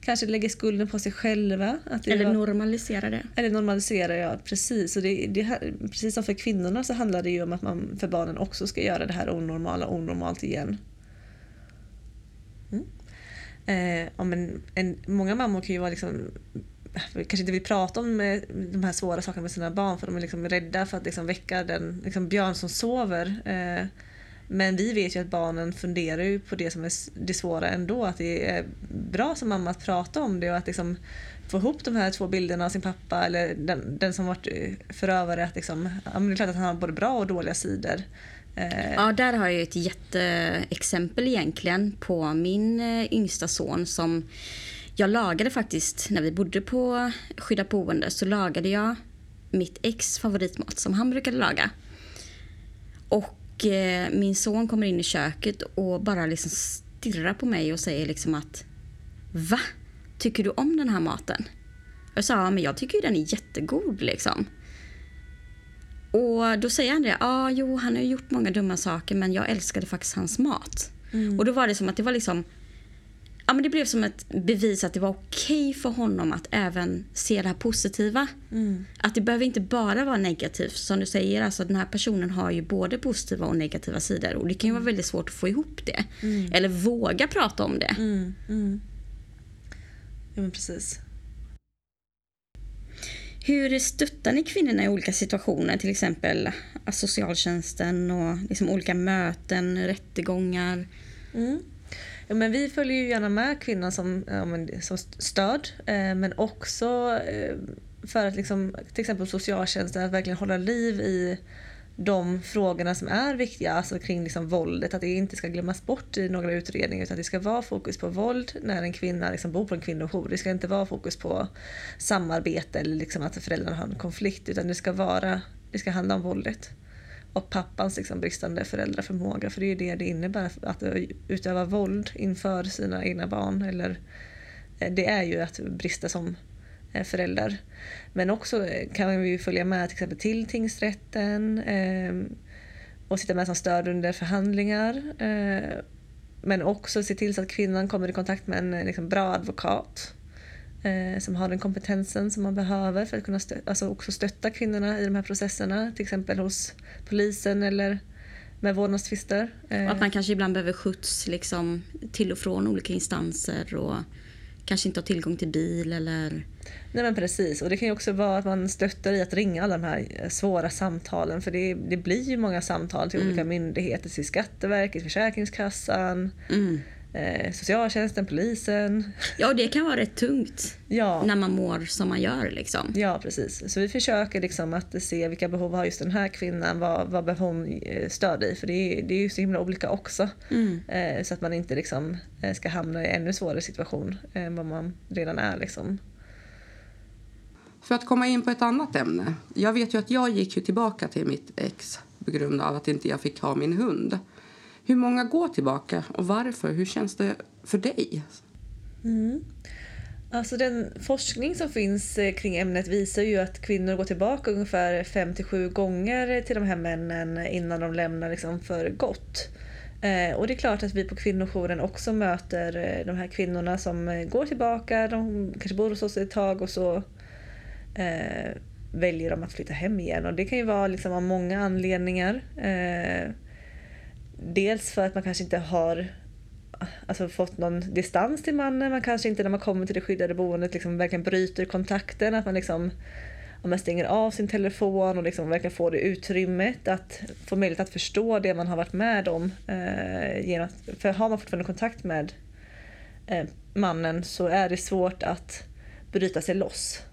Kanske lägger skulden på sig själva. Eller var- normalisera det? eller normalisera, ja precis. Och det, det, precis som för kvinnorna så handlar det ju om att man för barnen också ska göra det här onormala onormalt igen. Eh, om en, en, många mammor kan ju vara liksom eh, kanske inte vill prata om eh, de här svåra sakerna med sina barn för de är liksom rädda för att liksom väcka den liksom björn som sover. Eh, men vi vet ju att barnen funderar ju på det som är det svåra ändå. Att det är bra som mamma att prata om det och att liksom få ihop de här två bilderna av sin pappa eller den, den som varit eh, förövare. Att liksom, ja, men det är klart att han har både bra och dåliga sidor. Eh, ja, där har jag ett jätteexempel egentligen på min eh, yngsta son som jag lagade faktiskt, när vi bodde på skyddat boende, så lagade jag mitt ex favoritmat som han brukade laga. Och eh, min son kommer in i köket och bara liksom stirrar på mig och säger liksom att Va? Tycker du om den här maten? Jag sa, ja men jag tycker ju den är jättegod liksom. Och då säger han det, ah, jo han har gjort många dumma saker men jag älskade faktiskt hans mat. Mm. Och då var det som att det var liksom Ja, men det blev som ett bevis att det var okej för honom att även se det här positiva. Mm. Att det behöver inte bara vara negativt. Som du säger, alltså den här personen har ju både positiva och negativa sidor. Och det kan ju vara väldigt svårt att få ihop det. Mm. Eller våga prata om det. Mm. mm. Ja, men precis. Hur stöttar ni kvinnorna i olika situationer? Till exempel socialtjänsten och liksom olika möten, rättegångar. Mm. Ja, men vi följer ju gärna med kvinnan som, ja, som stöd eh, men också eh, för att liksom, till exempel socialtjänsten att verkligen hålla liv i de frågorna som är viktiga, alltså kring liksom våldet, att det inte ska glömmas bort i några utredningar utan att det ska vara fokus på våld när en kvinna liksom bor på en kvinnojour. Det ska inte vara fokus på samarbete eller liksom att föräldrarna har en konflikt utan det ska, vara, det ska handla om våldet. Och pappans liksom bristande föräldraförmåga för det är ju det det innebär att utöva våld inför sina egna barn. Eller, eh, det är ju att brista som Eh, förälder. Men också eh, kan vi följa med till exempel till tingsrätten eh, och sitta med som stöd under förhandlingar. Eh, men också se till så att kvinnan kommer i kontakt med en eh, liksom, bra advokat eh, som har den kompetensen som man behöver för att kunna stö alltså också stötta kvinnorna i de här processerna. Till exempel hos polisen eller med vårdnadstvister. att man kanske ibland behöver skjuts liksom, till och från olika instanser och kanske inte har tillgång till bil eller... Nej men precis och det kan ju också vara att man stöttar i att ringa alla de här eh, svåra samtalen för det, det blir ju många samtal till mm. olika myndigheter, till Skatteverket, Försäkringskassan. Mm eh, socialtjänsten, polisen. Ja, det kan vara rätt tungt ja. när man mår som man gör. Liksom. Ja, precis. Så vi försöker liksom att se vilka behov har just den här kvinnan, vad, vad behöver hon eh, stöd i? För det är, det är ju så himla olika också. Mm. Eh, så att man inte liksom, eh, ska hamna i ännu svårare situation än vad man redan är. Liksom. För att komma in på ett annat ämne. Jag vet ju att jag gick ju tillbaka till mitt ex på grund av att inte jag fick ha min hund. Hur många går tillbaka och varför? Hur känns det för dig? Mm. Alltså den forskning som finns eh, kring ämnet visar ju att kvinnor går tillbaka ungefär 5-7 gånger till de här männen innan de lämnar liksom för gott. Eh, och det är klart att vi på kvinnojouren också möter eh, de här kvinnorna som går tillbaka, de kanske bor hos oss ett tag och så eh, väljer de att flytta hem igen. Och det kan ju vara liksom av många anledningar. Eh, dels för att man kanske inte har alltså, fått någon distans till mannen. Man kanske inte när man kommer till det skyddade boendet liksom verkligen bryter kontakten. Att man liksom om man stänger av sin telefon och liksom verkar få det utrymmet att få möjlighet att förstå det man har varit med om. Eh, genom att, för har man fortfarande kontakt med eh, mannen så är det svårt att bryta sig loss.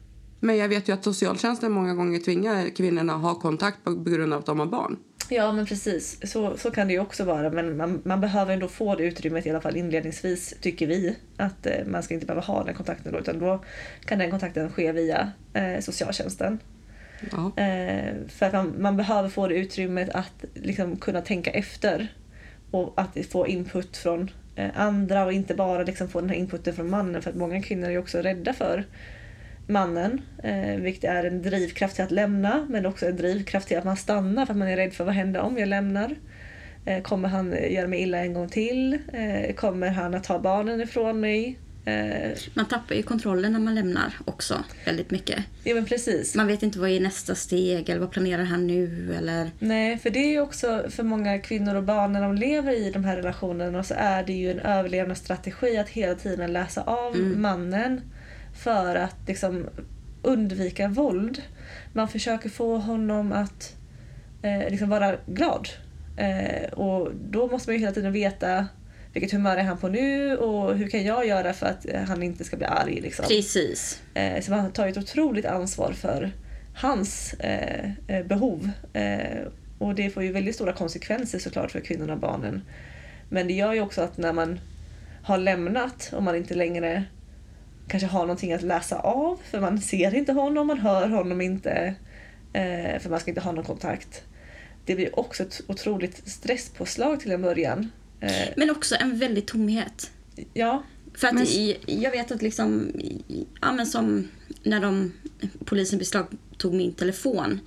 Men jag vet ju att socialtjänsten många gånger tvingar kvinnorna att ha kontakt på grund av att de har barn. Ja men precis, så, så kan det ju också vara. Men man, man behöver ändå få det utrymmet i alla fall inledningsvis tycker vi. Att eh, man ska inte behöva ha den kontakten då utan då kan den kontakten ske via eh, socialtjänsten. Ja. Eh, för att man, man, behöver få det utrymmet att liksom, kunna tänka efter. Och att få input från eh, andra och inte bara liksom, få den här inputen från mannen. För att många kvinnor är också rädda för mannen. Eh, vilket är en drivkraft till att lämna men också en drivkraft till att man stannar för att man är rädd för vad händer om jag lämnar. Eh, kommer han göra mig illa en gång till? Eh, kommer han att ta barnen ifrån mig? Eh, man tappar ju kontrollen när man lämnar också väldigt mycket. Ja men precis. Man vet inte vad är nästa steg eller vad planerar han nu eller... Nej för det är ju också för många kvinnor och barn när de lever i de här relationerna så är det ju en överlevnadsstrategi att hela tiden läsa av mm. mannen för att liksom undvika våld. Man försöker få honom att eh, liksom vara glad. Eh, och då måste man ju hela tiden veta vilket humör är han på nu och hur kan jag göra för att han inte ska bli arg. Liksom. Precis. Eh, så man tar ett otroligt ansvar för hans eh, eh, behov. Eh, och det får ju väldigt stora konsekvenser såklart för kvinnorna och barnen. Men det gör ju också att när man har lämnat och man inte längre kanske har någonting att läsa av för man ser inte honom, man hör honom inte eh, för man ska inte ha någon kontakt. Det blir också ett otroligt stresspåslag till en början. Eh, Men också en väldig tomhet. ja, För att Men- i, jag vet att liksom, i- ja men som när de, polisen beslagtog min telefon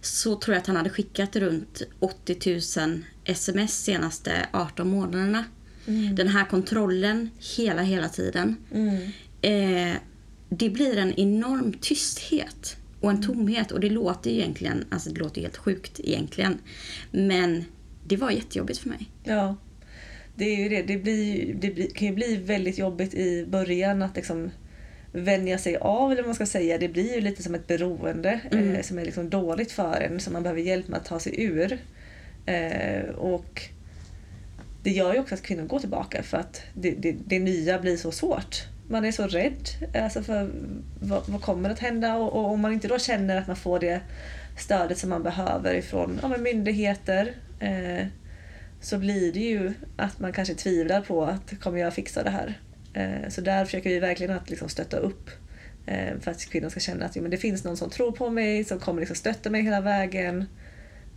så tror jag att han hade skickat runt 80 000 sms senaste 18 månaderna. Den här kontrollen hela, hela tiden. Eh, det blir en enorm tysthet och en tomhet och det låter ju egentligen, alltså det låter helt sjukt egentligen. Men det var jättejobbigt för mig. Ja, det är ju det. Det, blir, det kan ju bli väldigt jobbigt i början att liksom vänja sig av, eller vad man ska säga. Det blir ju lite som ett beroende eh, som är liksom dåligt för en, som man behöver hjälp med att ta sig ur. Eh, och det gör ju också att kvinnor går tillbaka för att det, det, det nya blir så svårt. Man är så rädd alltså för vad, vad kommer att hända och, och om man inte då känner att man får det stödet som man behöver ifrån ja, men myndigheter eh, så blir det ju att man kanske tvivlar på att kommer jag fixa det här? Eh, så där försöker vi verkligen att liksom stötta upp eh, för att kvinnan ska känna att jo, men det finns någon som tror på mig, som kommer liksom stötta mig hela vägen.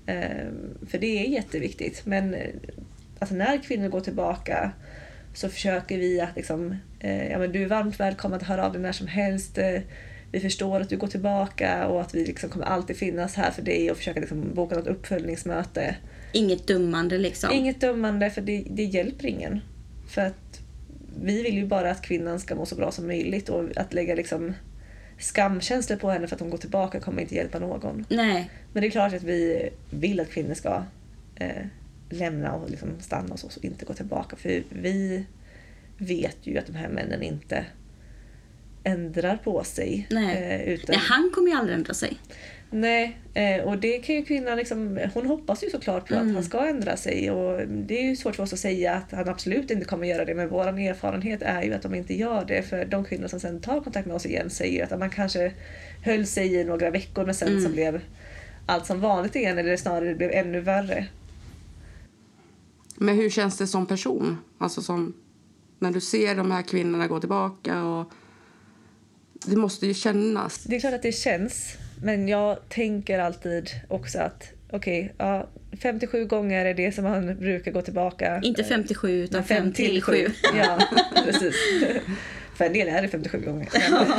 Eh, för det är jätteviktigt. Men eh, alltså när kvinnor går tillbaka så försöker vi att liksom, eh, ja, men du är varmt välkommen att höra av dig när som helst. Eh, vi förstår att du går tillbaka och att vi liksom kommer alltid finnas här för dig och försöka liksom boka något uppföljningsmöte. Inget dummande liksom. Inget dömande för det, det hjälper ingen. För att vi vill ju bara att kvinnan ska må så bra som möjligt och att lägga liksom skamkänslor på henne för att hon går tillbaka kommer inte hjälpa någon. Nej, Men det är klart att vi vill att kvinnor ska eh, lämna och liksom stanna och så, så inte gå tillbaka. För vi vet ju att de här männen inte ändrar på sig. Nej. Eh, utan, Nej han kommer ju aldrig ändra sig. Nej, eh, och det kan ju kvinnan liksom, hon hoppas ju såklart på att han ska ändra sig och det är ju svårt för oss att säga att han absolut inte kommer göra det men vår erfarenhet är ju att de inte gör det för de kvinnor som sen tar kontakt med oss igen säger att man kanske höll sig i några veckor men sen så blev allt som vanligt igen eller snarare det blev ännu värre. Men hur känns det som person? Alltså som när du ser de här kvinnorna gå tillbaka och det måste ju kännas. Det är klart att det känns men jag tänker alltid också att okej, ja, 57 gånger är det som man brukar gå tillbaka. Inte 57 utan Men 5 till 7. [LAUGHS] Ja, precis. För en del är det 57 gånger.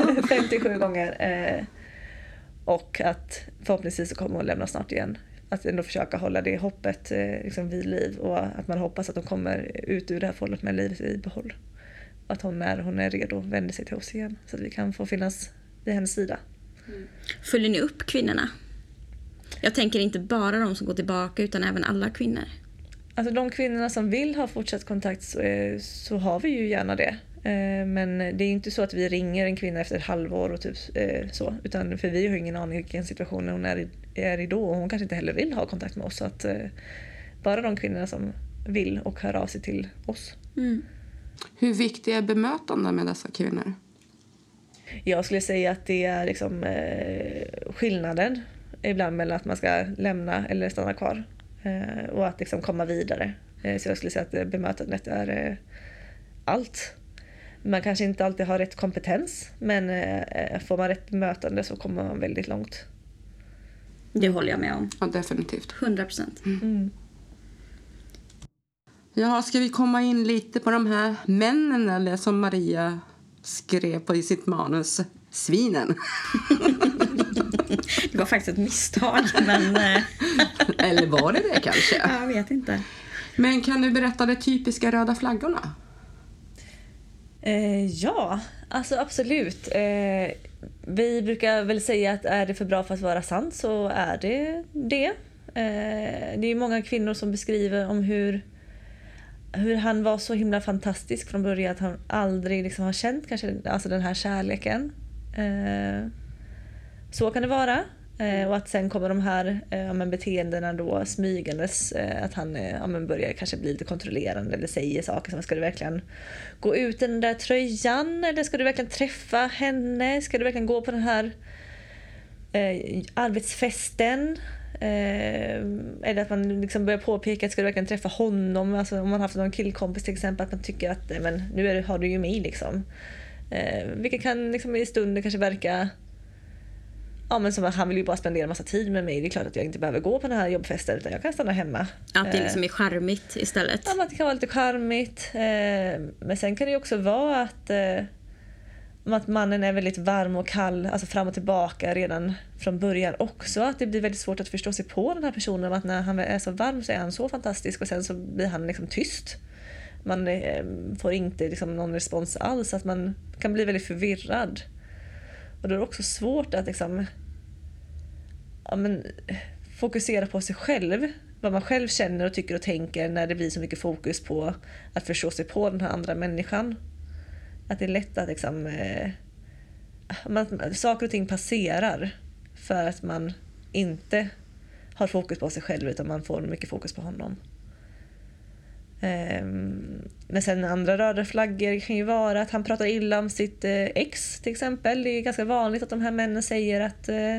[LAUGHS] Men 57 gånger. Eh, och att förhoppningsvis så kommer hon lämna snart igen. Att ändå försöka hålla det hoppet eh, liksom vid liv och att man hoppas att hon kommer ut ur det här förhållandet med livet i behåll. Att hon när hon är redo vänder sig till oss igen så att vi kan få finnas vid hennes sida. Följer ni upp kvinnorna? Jag tänker inte bara de som går tillbaka utan även alla kvinnor. Alltså de kvinnorna som vill ha fortsatt kontakt så, eh, så har vi ju gärna det. Eh, Men det är inte så att vi ringer en kvinna efter ett halvår och typ så. Utan för vi har ingen aning vilken situation hon är i, är i då och hon kanske inte heller vill ha kontakt med oss. Så att eh, bara de kvinnorna som vill och hör av sig till oss. Hur viktigt är bemötande med dessa kvinnor? Jag skulle säga att det är liksom eh, skillnaden ibland mellan att man ska lämna eller stanna kvar. Eh, och att liksom komma vidare. Eh, så jag skulle säga att eh, bemötandet är eh, allt. Man kanske inte alltid har rätt kompetens men eh, får man rätt bemötande så kommer man väldigt långt. Det håller jag med om. Ja, definitivt. 100 procent. Mm. Ja, ska vi komma in lite på de här männen eller som Maria skrev på i sitt manus, svinen? [LAUGHS] Det var faktiskt ett misstag, men eh, [LAUGHS] eller var det det kanske? jag vet inte. Men kan du berätta de typiska röda flaggorna? Eh, ja, alltså absolut. Eh, vi brukar väl säga att är det för bra för att vara sant så är det det. Eh, det är många kvinnor som beskriver om hur, hur han var så himla fantastisk från början att han aldrig liksom har känt kanske alltså den här kärleken. Eh, så kan det vara. Eh, och att sen kommer de här eh, ja, men beteendena då smygandes. Eh, att han eh, ja, men börjar kanske bli lite kontrollerande eller säger saker som ska du verkligen gå ut i den där tröjan? Eller ska du verkligen träffa henne? Ska du verkligen gå på den här eh, arbetsfesten? Eh, eller att man liksom börjar påpeka att ska du verkligen träffa honom? Alltså om man haft någon killkompis till exempel, att man tycker att men, nu är har du ju mig liksom. Eh, vilket kan liksom, i stunden kanske verka Ja men som att han vill ju bara spendera massa tid med mig. Det är klart att jag inte behöver gå på den här jobbfesten utan jag kan stanna hemma. Att det Eh, liksom är charmigt istället. Ja, att det kan vara lite charmigt. Eh, men sen kan det också vara att, eh, att mannen är väldigt varm och kall, alltså fram och tillbaka redan från början också. Att det blir väldigt svårt att förstå sig på den här personen. Att när han är så varm så är han så fantastisk och sen så blir han liksom tyst. Man får inte liksom någon respons alls. Att man kan bli väldigt förvirrad. Och då är det också svårt att liksom, ja, men, fokusera på sig själv. Vad man själv känner och tycker och tänker när det blir så mycket fokus på att förstå sig på den här andra människan. Att det är lätt att liksom, eh, man, saker och ting passerar för att man inte har fokus på sig själv utan man får mycket fokus på honom. Ehm, Men sen andra röda flaggor kan ju vara att han pratar illa om sitt eh, ex till exempel. Det är ganska vanligt att de här männen säger att eh,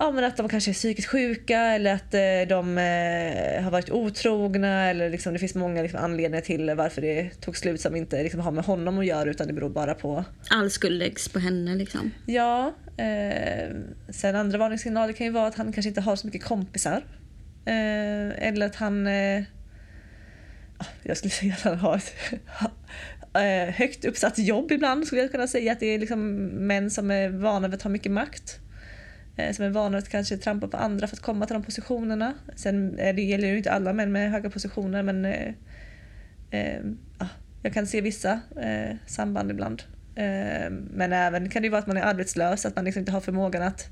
Ja, men att de kanske är psykiskt sjuka eller att eh, de har varit otrogna eller liksom, det finns många liksom, anledningar till varför det tog slut som inte liksom, har med honom att göra utan det beror bara på All skuld läggs på henne liksom. Ja, eh, sen andra varningssignaler kan ju vara att han kanske inte har så mycket kompisar. Eh, eller att han... Eh, jag skulle säga att han har ett [LAUGHS] eh, högt uppsatt jobb ibland. Skulle jag kunna säga att det är liksom män som är vana vid att ha mycket makt. Eh, som är vana att kanske trampa på andra för att komma till de positionerna. Sen är det gäller ju inte alla män med höga positioner men eh, eh, jag kan se vissa eh, samband ibland. Eh, men även kan det vara att man är arbetslös, att man liksom inte har förmågan att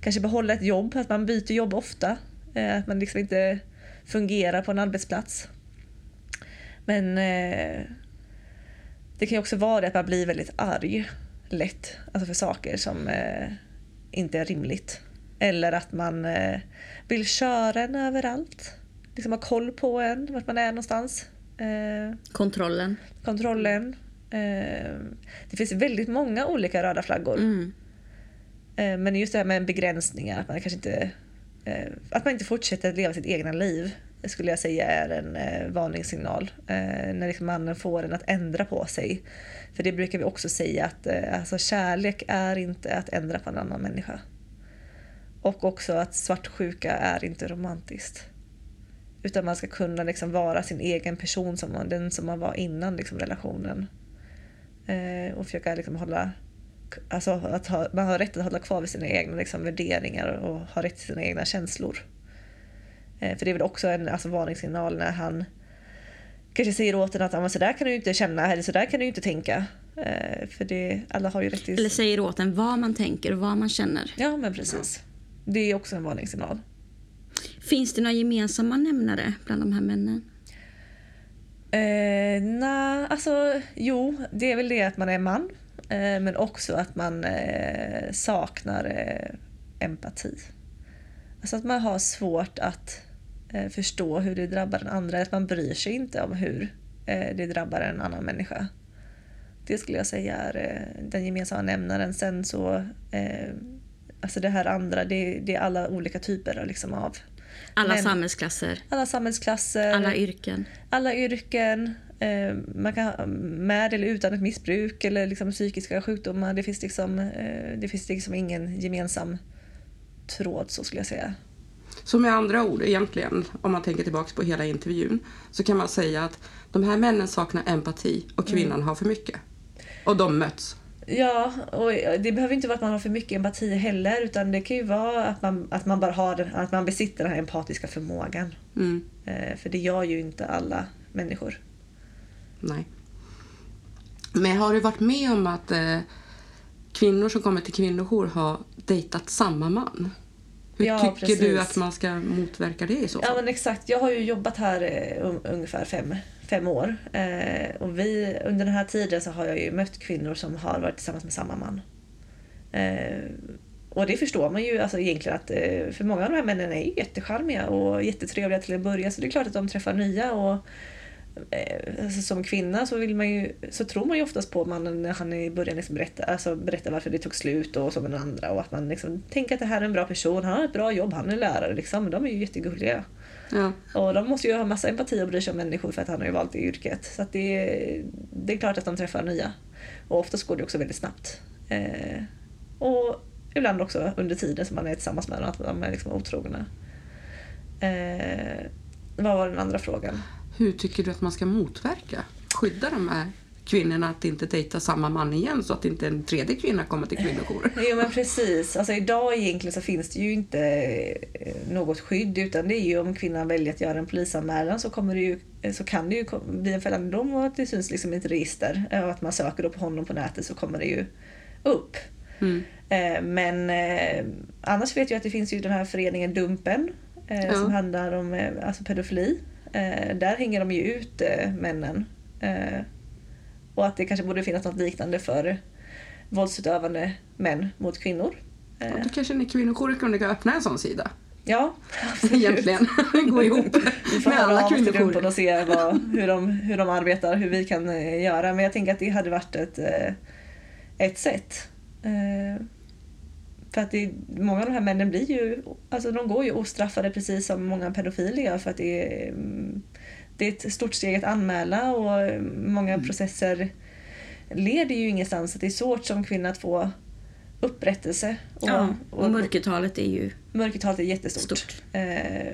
kanske behålla ett jobb, att man byter jobb ofta. Eh, att man liksom inte fungerar på en arbetsplats. Men eh, det kan ju också vara det att man blir väldigt arg lätt, alltså för saker som eh, inte är rimligt. Eller att man eh, vill köra en överallt. Liksom ha koll på en, vart man är någonstans. Eh, Kontrollen. kontrollen. Eh, det finns väldigt många olika röda flaggor. Mm. Eh, men just det här med begränsningar, att man kanske inte, Eh, att man inte fortsätter att leva sitt egna liv skulle jag säga är en eh, varningssignal. Eh, när liksom mannen får en att ändra på sig. För det brukar vi också säga att eh, alltså kärlek är inte att ändra på en annan människa. Och också att svartsjuka är inte romantiskt. Utan man ska kunna liksom vara sin egen person, som man, den som man var innan liksom relationen. Eh, och försöka liksom hålla Alltså att ha, man har rätt att hålla kvar vid sina egna liksom, värderingar och ha rätt till sina egna känslor. Eh, för det är väl också en alltså, varningssignal när han kanske säger åt en att ah, så där kan du inte känna eller så där kan du inte tänka. Eh, för det, alla har ju rätt till... Eller säger åt en vad man tänker och vad man känner. Ja men precis. Det är också en varningssignal. Finns det några gemensamma nämnare bland de här männen? Eh, Nej, alltså jo, det är väl det att man är man. Eh, men också att man eh, saknar eh, empati. Alltså att man har svårt att förstå hur det drabbar den andra. Att man bryr sig inte om hur det drabbar en annan människa. Det skulle jag säga är den gemensamma nämnaren. Sen så, alltså det här andra, det, det är alla olika typer liksom, av Alla Men- samhällsklasser, alla samhällsklasser, alla yrken. alla yrken, man kan med eller utan ett missbruk eller liksom psykiska sjukdomar. Det finns liksom, eh, det finns liksom ingen gemensam tråd så skulle jag säga. Så med andra ord egentligen, om man tänker tillbaka på hela intervjun, så kan man säga att de här männen saknar empati och kvinnan har för mycket. Och de möts. Ja, och det behöver inte vara att man har för mycket empati heller utan det kan ju vara att man, att man bara har den, att man besitter den här empatiska förmågan. Mm, Eh, för det gör ju inte alla människor. Nej. Men har du varit med om att eh, kvinnor som kommer till kvinnojour har dejtat samma man? Hur Ja, tycker precis. du att man ska motverka det i så fall? Ja men exakt, jag har ju jobbat här eh, un- ungefär fem, fem år. Eh, och vi, under den här tiden så har jag ju mött kvinnor som har varit tillsammans med samma man. Eh, och det förstår man ju alltså egentligen att eh, för många av de här männen är ju jättecharmiga och jättetrevliga till en början så det är klart att de träffar nya och alltså som kvinna så, vill man ju, så tror man ju oftast på mannen när han i början liksom berättar, alltså berättar varför det tog slut och som den andra och att man liksom tänker att det här är en bra person, han har ett bra jobb, han är lärare liksom. De är ju jättegulliga. Ja. Och de måste ju ha massa empati och bry sig om människor för att han har ju valt det yrket. Så att det, det är klart att de träffar nya. Och oftast går det också väldigt snabbt. Eh, och ibland också under tiden som man är tillsammans med dem, att de är liksom otrogna. Eh, vad var den andra frågan? Hur tycker du att man ska motverka, skydda de här kvinnorna att inte dejta samma man igen så att inte en tredje kvinna kommer till kvinnojourer? [LAUGHS] Jo men precis. Alltså idag egentligen så finns det ju inte eh, något skydd utan det är ju om kvinnan väljer att göra en polisanmälan så, kommer det ju, så kan det ju bli en fällande dom och att det syns liksom i ett register. Och att man söker då på honom på nätet så kommer det ju upp. Mm. Eh, Men eh, annars vet jag att det finns ju den här föreningen Dumpen eh, Ja. som handlar om eh, alltså pedofili. Eh, Där hänger de ju ut eh, männen. Eh, Och att det kanske borde finnas något liknande för våldsutövande män mot kvinnor. Ja, Eh, då kanske ni kvinnojourer kunde öppna en sån sida. Ja, absolut. Egentligen. [LAUGHS] Gå ihop Vi får med alla kvinnojourer. och se vad, hur, de, hur de arbetar, hur vi kan eh, göra. Men jag tänker att det hade varit ett, eh, ett sätt. För att det, många av de här männen blir ju, alltså de går ju ostraffade precis som många pedofiler gör för att det är, mm, det är ett stort steg att anmäla och många Mm. processer leder ju ingenstans. Att det är svårt som kvinna att få upprättelse. Och, Ja, och mörkertalet är ju mörkertalet är jättestort. stort. Eh,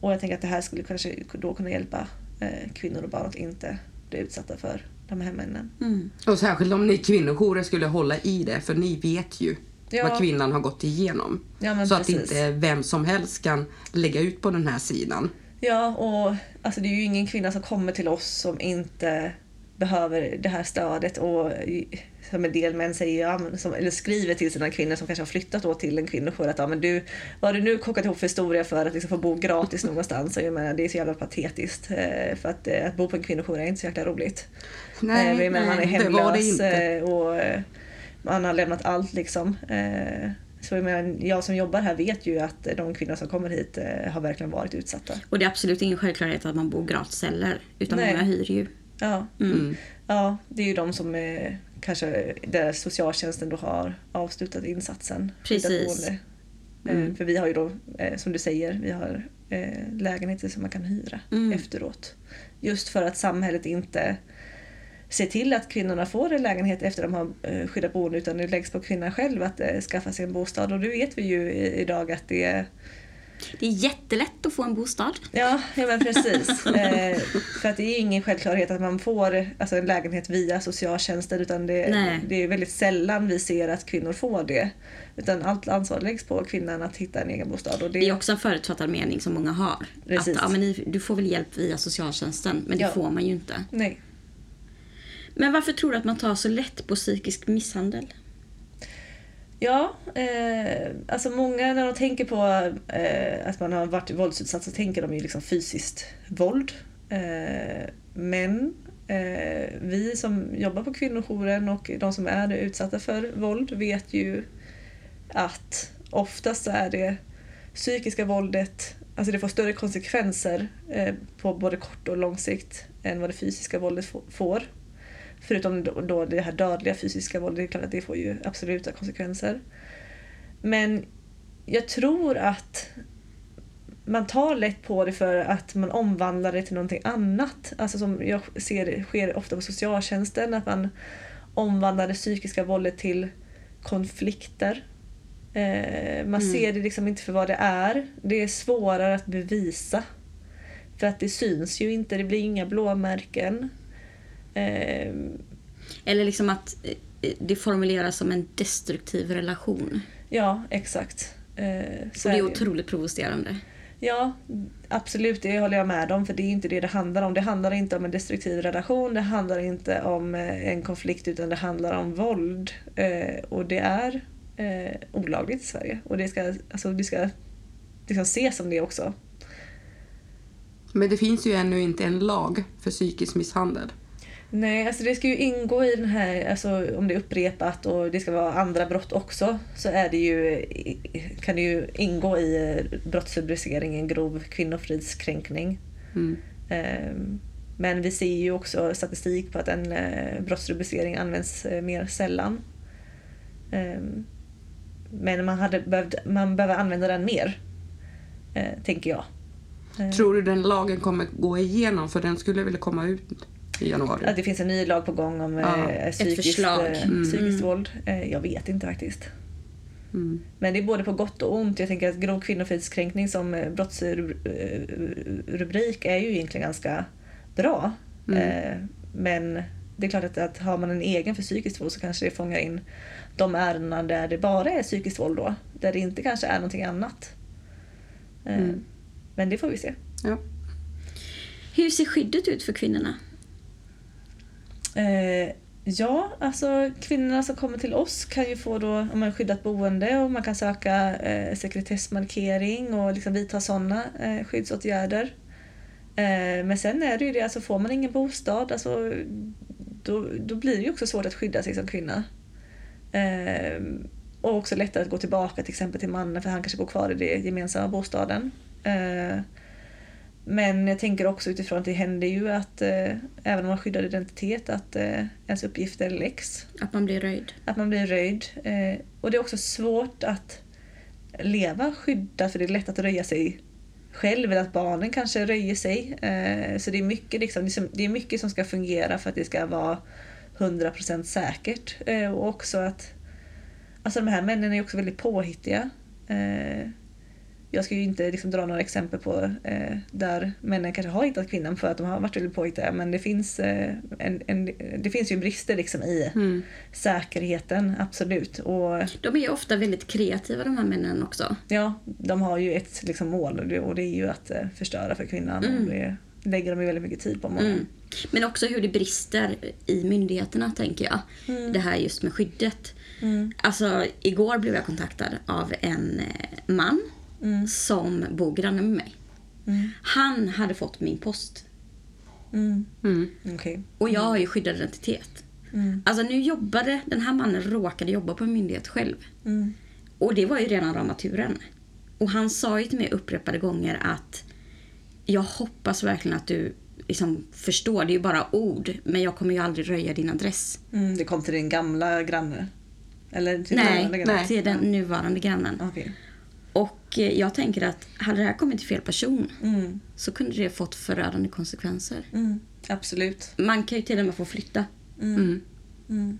och jag tänker att det här skulle kanske då kunna hjälpa eh, kvinnor och barn att inte bli utsatta för de här männen. Mm. Och särskilt om ni kvinnojourer skulle hålla i det, för ni vet ju Ja. vad kvinnan har gått igenom. Ja, så precis. att inte vem som helst kan lägga ut på den här sidan. Ja, och alltså, det är ju ingen kvinna som kommer till oss som inte behöver det här stödet. Och som en del män säger, ja, men som, eller skriver till sina kvinnor som kanske har flyttat då till en kvinnojour att ja, men du, vad har du nu kokat ihop för historia för att liksom få bo gratis någonstans? Och jag menar, det är så jävla patetiskt. Eh, för att, eh, att bo på en kvinnojour är inte så jäkla roligt. Nej, Eh, men man är det var det hemlös inte. och man har lämnat allt liksom. Eh, Så jag, menar, jag som jobbar här vet ju att de kvinnor som kommer hit eh, har verkligen varit utsatta. Och det är absolut ingen självklarhet att man bor gratis heller. Utan Nej. många hyr ju. Ja, Mm. ja det är ju de som eh, kanske där socialtjänsten då har avslutat insatsen. Precis. Mm. För vi har ju då, som du säger, vi har lägenheter som man kan hyra Mm. efteråt. Just för att samhället inte ser till att kvinnorna får en lägenhet efter de har eh, skyddat boende utan det läggs på kvinnan själv att eh, skaffa sig en bostad. Och det vet vi ju idag att det är Det är jättelätt att få en bostad. Ja, ja men precis. [LAUGHS] eh, för att det är ingen självklarhet att man får alltså, en lägenhet via socialtjänsten utan det, Nej. det är väldigt sällan vi ser att kvinnor får det. Utan allt ansvar läggs på kvinnan att hitta en egen bostad. Och det, Det är också en förutfattad mening som många har. Precis. Att ja, men du får väl hjälp via socialtjänsten, men det Ja. får man ju inte. Nej. Men varför tror du att man tar så lätt på psykisk misshandel? Ja, eh, alltså många när de tänker på eh, att man har varit våldsutsatt så tänker de ju liksom fysiskt våld. Eh, men eh, vi som jobbar på kvinnojouren och de som är utsatta för våld vet ju att oftast så är det psykiska våldet, alltså det får större konsekvenser eh, på både kort och lång sikt än vad det fysiska våldet får. Förutom då, då det här dödliga fysiska våldet, det är klart att det får ju absoluta konsekvenser. Men jag tror att man tar lätt på det för att man omvandlar det till någonting annat. Alltså som jag ser det sker ofta på socialtjänsten, att man omvandlar det psykiska våldet till konflikter. Eh, man Mm. ser det liksom inte för vad det är. Det är svårare att bevisa. För att det syns ju inte, det blir inga blåmärken. Eh, Eller liksom att eh, det formuleras som en destruktiv relation. ja, exakt. Eh, så Och det är otroligt provocerande. Ja, absolut, det håller jag med om. För det är inte det det handlar om. Det handlar inte om en destruktiv relation, det handlar inte om eh, en konflikt utan det handlar om våld. Eh, och det är eh, olagligt i Sverige. Och det ska, alltså, det ska liksom ses som det också. Men det finns ju ännu inte en lag för psykisk misshandel. Nej, alltså det ska ju ingå i den här, alltså om det är upprepat och det ska vara andra brott också, så är det ju, kan det ju ingå i brottsrubriceringen grov kvinnofridskränkning. Mm. Ehm, Men vi ser ju också statistik på att en eh, brottsrubricering används eh, mer sällan. Ehm, Men man, hade behövt, man behöver använda den mer, eh, tänker jag. Eh, Tror du den lagen kommer gå igenom? För den skulle väl komma ut i januari? Att det finns en ny lag på gång om Ja, eh, ett psykiskt, förslag. eh, Mm. psykiskt våld. Eh, jag vet inte faktiskt. Mm. Men det är både på gott och ont. Jag tänker att grov kvinnofridskränkning som eh, brottsrubrik är ju egentligen ganska bra. Mm. Eh, Men det är klart att, att har man en egen för psykiskt våld så kanske det fångar in de ärendena där det bara är psykiskt våld då. Där det inte kanske är någonting annat. Eh, Mm. Men det får vi se. Ja. Hur ser skyddet ut för kvinnorna? Eh, ja, alltså kvinnorna som kommer till oss kan ju få då om man skyddat boende och man kan söka eh, sekretessmarkering och liksom vidta sådana eh, skyddsåtgärder. Eh, men sen är det ju det, alltså får man ingen bostad, alltså, då, då blir det ju också svårt att skydda sig som kvinna. Eh, och också lättare att gå tillbaka till exempel till mannen för han kanske bor kvar i den gemensamma bostaden. Eh, Eh, men jag tänker också utifrån att det händer ju att eh, även om man skyddar identitet att eh, ens uppgifter läcks. Att man blir röjd? Att man blir röjd. Eh, och det är också svårt att leva skyddat för det är lätt att röja sig själv eller att barnen kanske röjer sig. Eh, så det är, mycket, liksom, det är mycket som ska fungera för att det ska vara 100% säkert. Eh, och också att alltså de här männen är också väldigt påhittiga. Jag ska ju inte liksom dra några exempel på eh, där männen kanske har hittat kvinnan för att de har varit väldigt påhittiga men det finns, eh, en, en, det finns ju brister liksom i Mm. säkerheten, absolut. Och De är ju ofta väldigt kreativa de här männen också. ja, de har ju ett liksom, mål och det, och det är ju att eh, förstöra för kvinnan. Mm. Och det lägger de ju väldigt mycket tid på. Många. Mm. Men också hur det brister i myndigheterna tänker jag. Mm. Det här just med skyddet. Mm. Alltså igår blev jag kontaktad av en eh, man Mm. som bor granne med mig. Mm. Han hade fått min post. Mm. Mm. Okej. Och jag har ju skyddad identitet. Mm. Alltså nu jobbade, den här mannen råkade jobba på en myndighet själv. Mm. Och det var ju redan rama turen. Och han sa ju till mig upprepade gånger att jag hoppas verkligen att du liksom förstår, det är ju bara ord, men jag kommer ju aldrig röja din adress. Mm. Det kom till din gamla granne? Eller till Nej, nej. till den nuvarande grannen. Okej. Och eh, jag tänker att hade det här kommit till fel person Mm. så kunde det fått förödande konsekvenser. Mm. Absolut. Man kan ju till och med få flytta. Mm. Mm.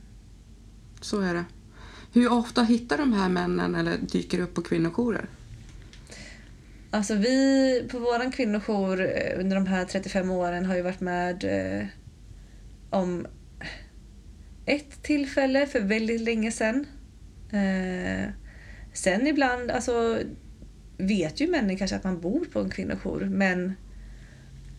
Så är det. Hur ofta hittar de här männen eller dyker upp på kvinnojourer? Alltså vi på våran kvinnojour eh, under de här 35 åren har ju varit med eh, om ett tillfälle för väldigt länge sedan. Eh, sen ibland, alltså vet ju männen kanske att man bor på en kvinnojour men...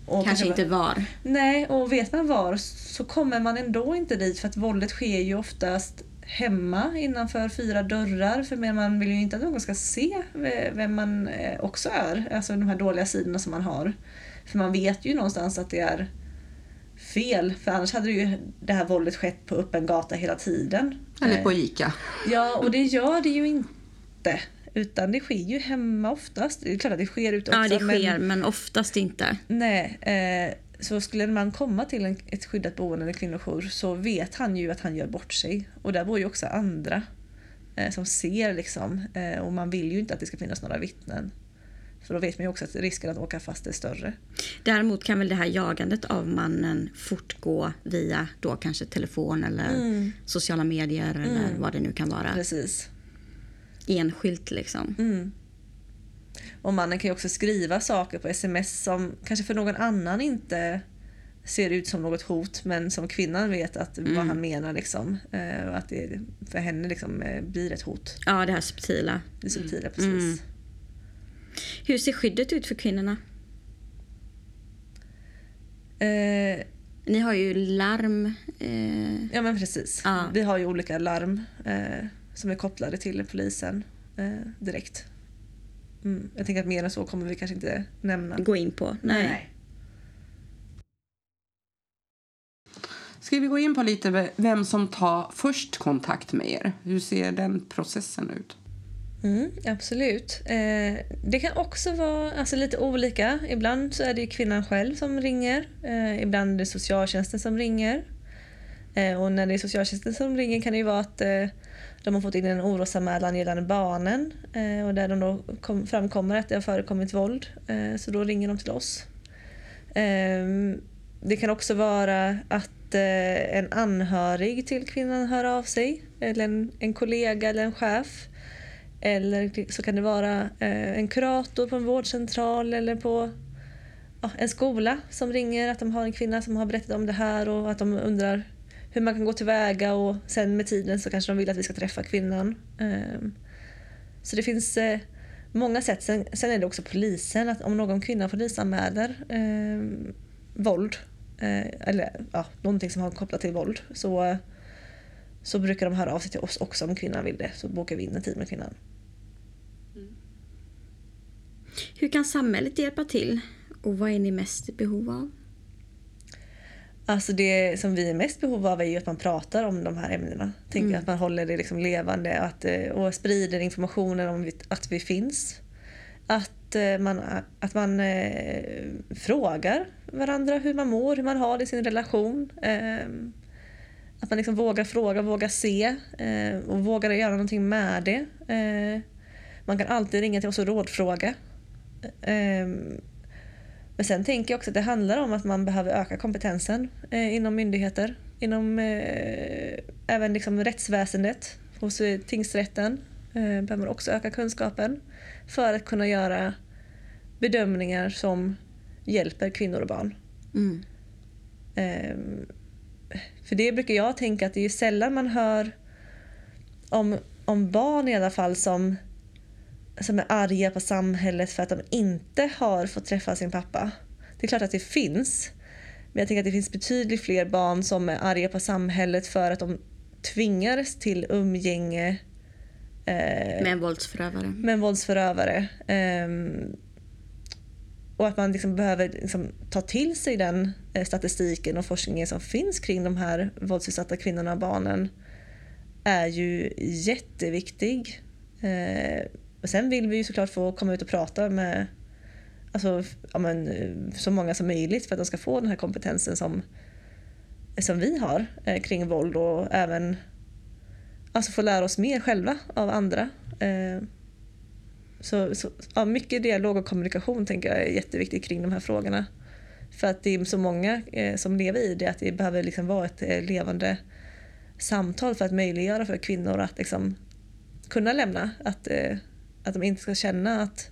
och Kanske inte var. Nej, och vet man var så kommer man ändå inte dit för att våldet sker ju oftast hemma innanför fyra dörrar för man vill ju inte att någon ska se ve- vem man eh, också är, alltså de här dåliga sidorna som man har. För man vet ju någonstans att det är fel, för annars hade det ju det här våldet skett på öppen gata hela tiden. Eller på Eh, ICA? Ja, och det gör det ju inte. Utan det sker ju hemma oftast. Det är klart att det sker ute också. Ja, det men- sker, men oftast inte. Nej, eh, så skulle man komma till en, ett skyddat boende eller kvinnojour så vet han ju att han gör bort sig. Och där bor ju också andra eh, som ser liksom. Eh, och man vill ju inte att det ska finnas några vittnen. För då vet man ju också att risken att åka fast är större. Däremot kan väl det här jagandet av mannen fortgå via då kanske telefon eller Mm. sociala medier eller vad det nu kan vara. Precis. Enskilt liksom. Mm. Och mannen kan ju också skriva saker på sms som kanske för någon annan inte ser ut som något hot men som kvinnan vet att vad han menar liksom. Eh, och att det för henne liksom eh, blir ett hot. Ja, det här subtila. Det subtila precis. Mm. Hur ser skyddet ut för kvinnorna? Eh, Ni har ju larm. Eh, ja men precis. Ja. Vi har ju olika larm eh, som är kopplade till polisen eh, direkt. Mm. Jag tänker att mer än så kommer vi kanske inte nämna. gå in på. Nej. Ska vi gå in på lite vem som tar först kontakt med er? Hur ser den processen ut? Mm, absolut. Eh, det kan också vara alltså, lite olika. Ibland så är det kvinnan själv som ringer. Eh, ibland är det socialtjänsten som ringer. Eh, och när det är socialtjänsten som ringer kan det ju vara att eh, de har fått in en orosanmälan gällande barnen eh, och där de då kom, framkommer att det har förekommit våld. Eh, så då ringer de till oss. Ehm, det kan också vara att eh, en anhörig till kvinnan hör av sig eller en, en kollega eller en chef eller så kan det vara eh, en kurator på en vårdcentral eller på en skola som ringer att de har en kvinna som har berättat om det här och att de undrar hur man kan gå tillväga och sen med tiden så kanske de vill att vi ska träffa kvinnan. Ehm, så det finns eh, många sätt. Sen, är det också polisen, att om någon kvinna polisanmäler ehm, eh, våld eller ja, någonting som har kopplat till våld så så brukar de höra av sig till oss också om kvinnan vill det. Så bokar vi in en tid med kvinnan. Mm. Hur kan samhället hjälpa till? Och vad är ni mest i behov av? Alltså det som vi är mest behov av är ju att man pratar om de här ämnena. Tänker mm. att man håller det liksom levande att, eh, och sprider informationen om att vi finns. Att eh, man, att man eh, frågar varandra hur man mår, hur man har det i sin relation. Eh, att man liksom vågar fråga, vågar se eh, och vågar göra någonting med det. Eh, man kan alltid ringa till oss och rådfråga. Eh, men sen tänker jag också att det handlar om att man behöver öka kompetensen eh, inom myndigheter. Inom eh, även liksom rättsväsendet, hos eh, tingsrätten behöver man också öka kunskapen för att kunna göra bedömningar som hjälper kvinnor och barn. Mm. För det brukar jag tänka att det är sällan man hör om, om barn i alla fall som, som är arga på samhället för att de inte har fått träffa sin pappa. Det är klart att det finns. Men jag tänker att det finns betydligt fler barn som är arga på samhället för att de tvingades till umgänge eh, med en våldsförövare. Med en våldsförövare. Eh, och att man liksom behöver liksom ta till sig den eh, statistiken och forskningen som finns kring de här våldsutsatta kvinnorna och barnen är ju jätteviktig. Och sen vill vi ju såklart få komma ut och prata med alltså, ja, men, eh, så många som möjligt för att de ska få den här kompetensen som, som vi har eh, kring våld och även alltså, få lära oss mer själva av andra. Eh, så, så ja, mycket dialog och kommunikation tänker jag är jätteviktigt kring de här frågorna. För att det är så många eh, som lever i det att det behöver liksom vara ett eh, levande samtal för att möjliggöra för kvinnor att liksom kunna lämna. Att, eh, att de inte ska känna att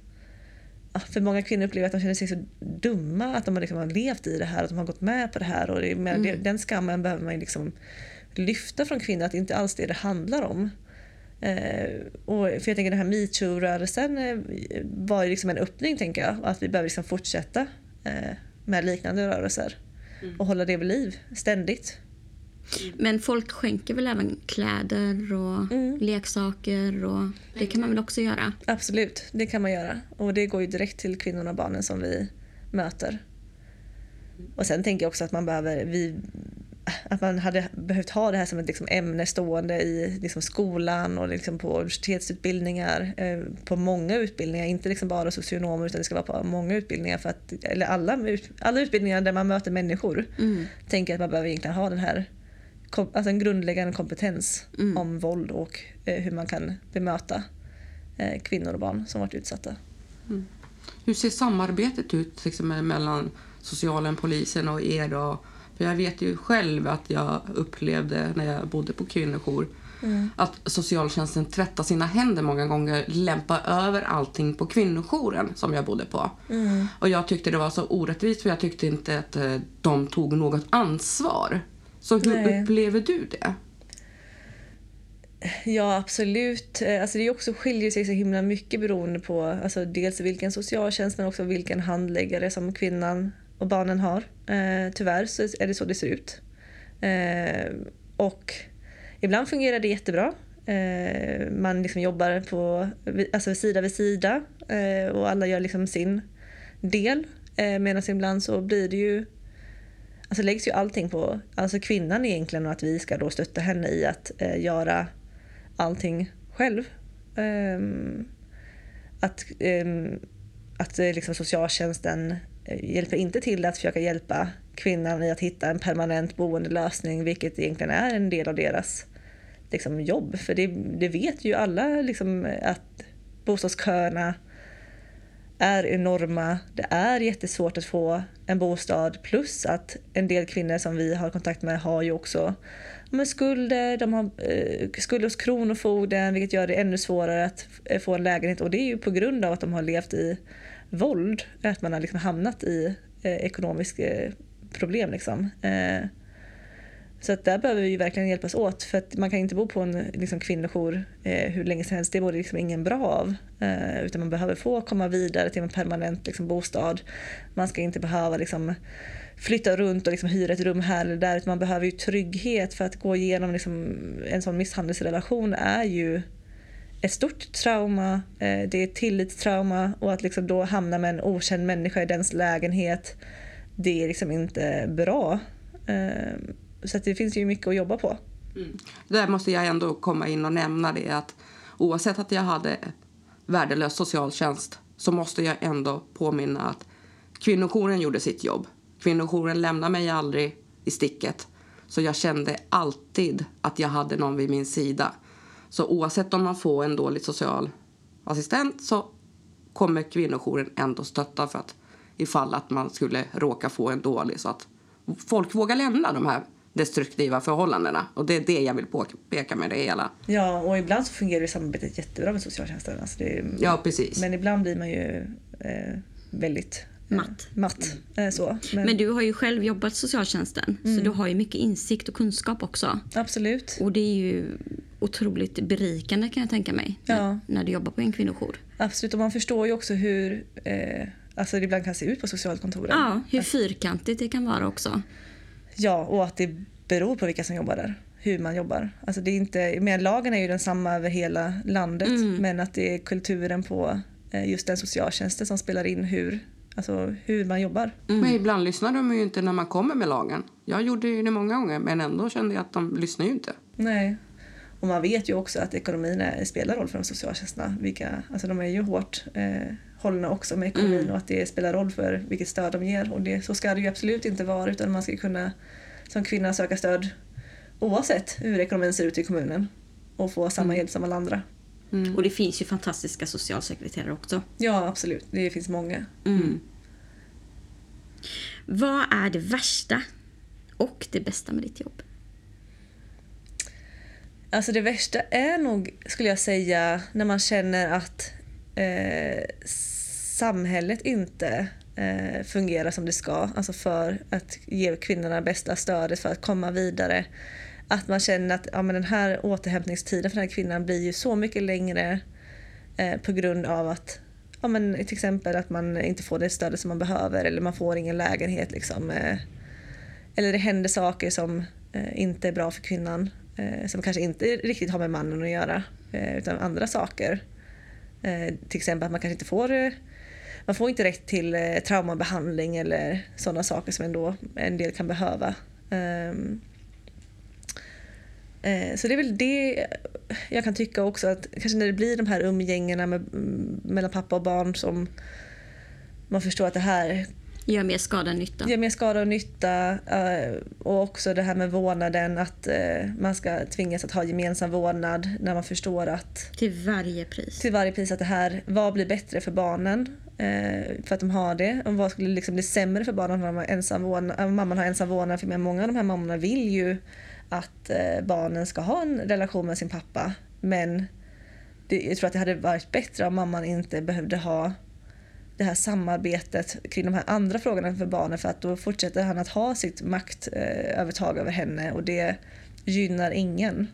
ja, för många kvinnor upplever att de känner sig så dumma att de liksom har levt i det här, att de har gått med på det här. Och det, mm. Den skammen behöver man liksom lyfta från kvinnor, att det inte alls är det det handlar om. Eh, och för jag tänker den här metoo-rörelsen eh, var ju liksom en öppning tänker jag. Att vi behöver liksom fortsätta eh, med liknande rörelser. Mm. Och hålla det vid liv ständigt. Men folk skänker väl även kläder och mm. leksaker och det kan man väl också göra? Absolut, det kan man göra. Och det går ju direkt till kvinnorna och barnen som vi möter. Och sen tänker jag också att man behöver, vi att man hade behövt ha det här som ett liksom ämne stående i liksom skolan och liksom på universitetsutbildningar, eh, på många utbildningar, inte liksom bara socionomer utan det ska vara på många utbildningar, för att, eller alla, alla utbildningar där man möter människor. Mm. Tänker att man behöver egentligen ha den här alltså en grundläggande kompetens mm. om våld och eh, hur man kan bemöta eh, kvinnor och barn som varit utsatta. Mm. Hur ser samarbetet ut liksom, mellan socialen, polisen och er? Och för jag vet ju själv att jag upplevde när jag bodde på kvinnojour mm. att socialtjänsten tvättar sina händer många gånger, lämpar över allting på kvinnojouren som jag bodde på. Mm. Och jag tyckte det var så orättvist för jag tyckte inte att eh, de tog något ansvar. Så hur Nej. upplever du det? Ja, absolut. Eh, alltså det också skiljer sig så himla mycket beroende på alltså dels vilken socialtjänst men också vilken handläggare som kvinnan och barnen har. Eh, tyvärr så är det så det ser ut. Eh, och ibland fungerar det jättebra. Eh, man liksom jobbar på, alltså sida vid sida eh, och alla gör liksom sin del. Eh, Medan ibland så blir det ju alltså läggs ju allting på alltså kvinnan egentligen och att vi ska då stötta henne i att eh, göra allting själv. Um, att um, att eh, liksom socialtjänsten eh, hjälper inte till att försöka hjälpa kvinnan i att hitta en permanent boendelösning, vilket egentligen är en del av deras liksom, jobb. För det, det vet ju alla liksom, att bostadsköerna är enorma. Det är jättesvårt att få en bostad plus att en del kvinnor som vi har kontakt med har ju också med skulder, de har eh, skulder hos Kronofogden vilket gör det ännu svårare att eh, få en lägenhet och det är ju på grund av att de har levt i våld, att man har liksom hamnat i eh, ekonomiska eh, problem. Liksom. Eh, så att där behöver vi verkligen hjälpas åt för att man kan inte bo på en liksom, kvinnojour eh, hur länge som helst. Det vore liksom ingen bra av. Eh, utan man behöver få komma vidare till en permanent liksom, bostad. Man ska inte behöva liksom, flytta runt och liksom, hyra ett rum här eller där. Utan man behöver ju trygghet för att gå igenom liksom, en sån misshandelsrelation är ju ett stort trauma, eh, det är ett tillitstrauma och att liksom då hamna med en okänd människa i dens lägenhet, det är liksom inte bra. Ehm, så det finns ju mycket att jobba på. Mm. Där måste jag ändå komma in och nämna det att oavsett att jag hade värdelös socialtjänst så måste jag ändå påminna att kvinnojouren gjorde sitt jobb. Kvinnojouren lämnade mig aldrig i sticket. Så jag kände alltid att jag hade någon vid min sida. Så oavsett om man får en dålig social assistent så kommer kvinnojouren ändå stötta för att ifall att man skulle råka få en dålig så att folk vågar lämna de här destruktiva förhållandena. Och det är det jag vill påpeka med det hela. Ja, och ibland så fungerar ju samarbetet jättebra med socialtjänsten. Alltså det, ja, precis. Men ibland blir man ju eh, väldigt eh, matt. matt mm. så. Men, men, du har ju själv jobbat socialtjänsten mm. så du har ju mycket insikt och kunskap också. Absolut. Och det är ju otroligt berikande kan jag tänka mig ja. när, när du jobbar på en kvinnojour. Absolut, och man förstår ju också hur eh, alltså det ibland kan se ut på socialkontoren. Ja, hur fyrkantigt det kan vara också. Ja, och att det beror på vilka som jobbar där. Hur man jobbar. Alltså det är inte, men lagen är ju densamma över hela landet mm. men att det är kulturen på eh, just den socialtjänsten som spelar in hur, alltså hur man jobbar. Mm. Men ibland lyssnar de ju inte när man kommer med lagen. Jag gjorde ju det många gånger men ändå kände jag att de lyssnar ju inte. Nej. Och man vet ju också att ekonomin är, spelar roll för de socialtjänsterna. Vilka, alltså de är ju hårt eh, hållna också med ekonomin mm. och att det spelar roll för vilket stöd de ger. Och det, så ska det ju absolut inte vara utan man ska kunna som kvinna söka stöd oavsett hur ekonomin ser ut i kommunen och få samma mm. hjälp som alla andra. Mm. Och det finns ju fantastiska socialsekreterare också. Ja, absolut. Det finns många. Mm. Vad är det värsta och det bästa med ditt jobb? Alltså det värsta är nog, skulle jag säga, när man känner att eh, samhället inte eh, fungerar som det ska. Alltså för att ge kvinnorna bästa stödet för att komma vidare. Att man känner att ja, men den här återhämtningstiden för den här kvinnan blir ju så mycket längre eh, på grund av att ja, men till exempel att man inte får det stödet som man behöver eller man får ingen lägenhet. Liksom, eh, eller det händer saker som eh, inte är bra för kvinnan eh, som kanske inte riktigt har med mannen att göra eh, utan andra saker. Eh, till exempel att man kanske inte får eh, man får inte rätt till eh, traumabehandling eller sådana saker som ändå en del kan behöva. Um, eh, så det är väl det jag kan tycka också att kanske när det blir de här umgängena med, mm, mellan pappa och barn som man förstår att det här Gör mer skada än nytta. Gör mer skada och nytta. Eh, och också det här med vårdnaden, att eh, man ska tvingas att ha gemensam vårdnad när man förstår att... Till varje pris. Till varje pris att det här, vad blir bättre för barnen? Eh, för att de har det. Och vad skulle liksom bli sämre för barnen om ensam vårdnad, mamman har ensam vårdnad? För många av de här mammorna vill ju att barnen ska ha en relation med sin pappa. Men det, jag tror att det hade varit bättre om mamman inte behövde ha det här samarbetet kring de här andra frågorna för barnen för att då fortsätter han att ha sitt maktövertag över henne och det gynnar ingen.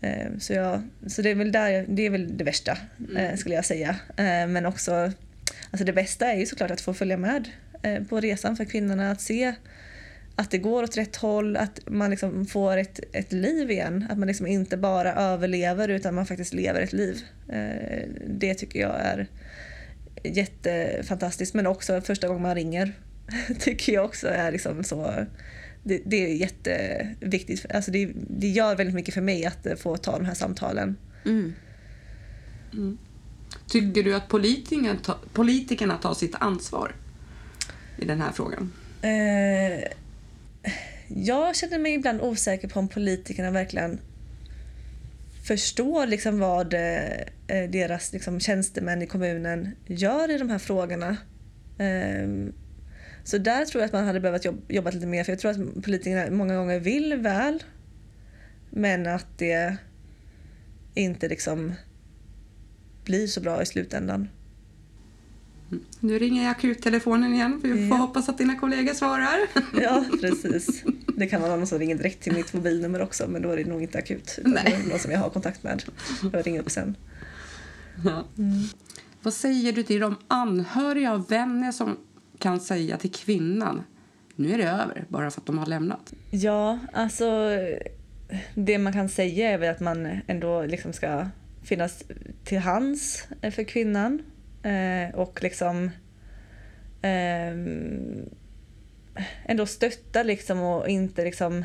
Eh, så, jag, så det, är väl där, det är väl det värsta mm. Eh, skulle jag säga. Eh, men också, alltså det bästa är ju såklart att få följa med på resan för kvinnorna, att se att det går åt rätt håll, att man liksom får ett, ett liv igen. Att man liksom inte bara överlever utan man faktiskt lever ett liv. Det tycker jag är jättefantastiskt men också första gången man ringer [LAUGHS] tycker jag också är liksom så... Det, det är jätteviktigt. Alltså det, det gör väldigt mycket för mig att få ta de här samtalen. Mm. Tycker du att politikerna, ta, politikerna tar sitt ansvar i den här frågan? Eh, jag känner mig ibland osäker på om politikerna verkligen förstår liksom vad eh, deras liksom, tjänstemän i kommunen gör i de här frågorna. Eh, så där tror jag att man hade behövt jobb, jobba lite mer för jag tror att politikerna många gånger vill väl men att det inte liksom blir så bra i slutändan. Nu ringer jag akuttelefonen igen för vi får Ja. hoppas att dina kollegor svarar. [LAUGHS] Ja, [LAUGHS] precis. Det kan vara någon som ringer direkt till mitt mobilnummer också men då är det nog inte akut. Utan Nej. någon som jag har kontakt med. Jag ringer upp sen. Ja. Vad säger du till de anhöriga och vänner som kan säga till kvinnan nu är det över bara för att de har lämnat? Ja, alltså det man kan säga är väl att man ändå liksom ska finnas till hands eh, för kvinnan eh, och liksom eh, ändå stötta liksom och inte liksom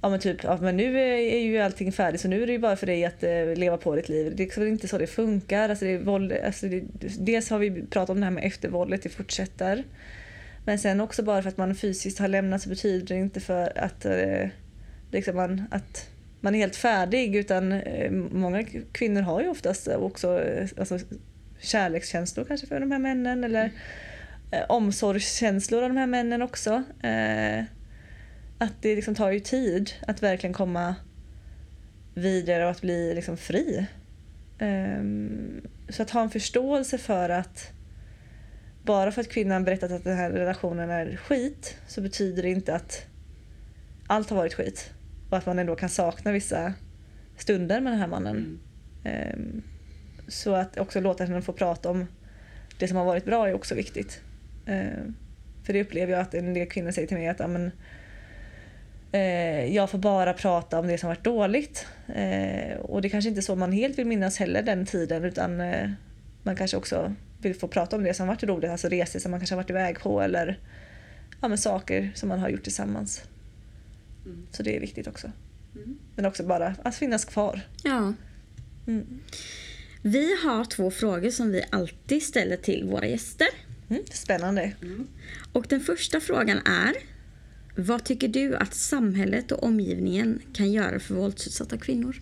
Ja men typ, ja, men nu är ju allting färdigt så nu är det ju bara för dig att eh, leva på ditt liv. Det är liksom inte så det funkar. Alltså det är våld, alltså det, dels har vi pratat om det här med eftervåldet, det fortsätter. Men sen också bara för att man fysiskt har lämnat så betyder det inte för att, eh, liksom man, att man är helt färdig utan eh, många kvinnor har ju oftast också eh, alltså, kärlekskänslor kanske för de här männen eller eh, omsorgskänslor av de här männen också. Eh, att det liksom tar ju tid att verkligen komma vidare och att bli liksom fri. Ehm, så att ha en förståelse för att bara för att kvinnan berättat att den här relationen är skit så betyder det inte att allt har varit skit. Och att man ändå kan sakna vissa stunder med den här mannen. Ehm, så att också låta henne få prata om det som har varit bra är också viktigt. Ehm, för det upplever jag att en del kvinnor säger till mig att men, eh, jag får bara prata om det som varit dåligt. Eh, och det kanske inte är så man helt vill minnas heller den tiden utan eh, man kanske också vill få prata om det som varit roligt, alltså resor som man kanske har varit iväg på eller ja, men saker som man har gjort tillsammans. Mm. Så det är viktigt också. Men också bara att finnas kvar. Ja. Mm. Vi har två frågor som vi alltid ställer till våra gäster. Mm, spännande. Och den första frågan är vad tycker du att samhället och omgivningen kan göra för våldsutsatta kvinnor?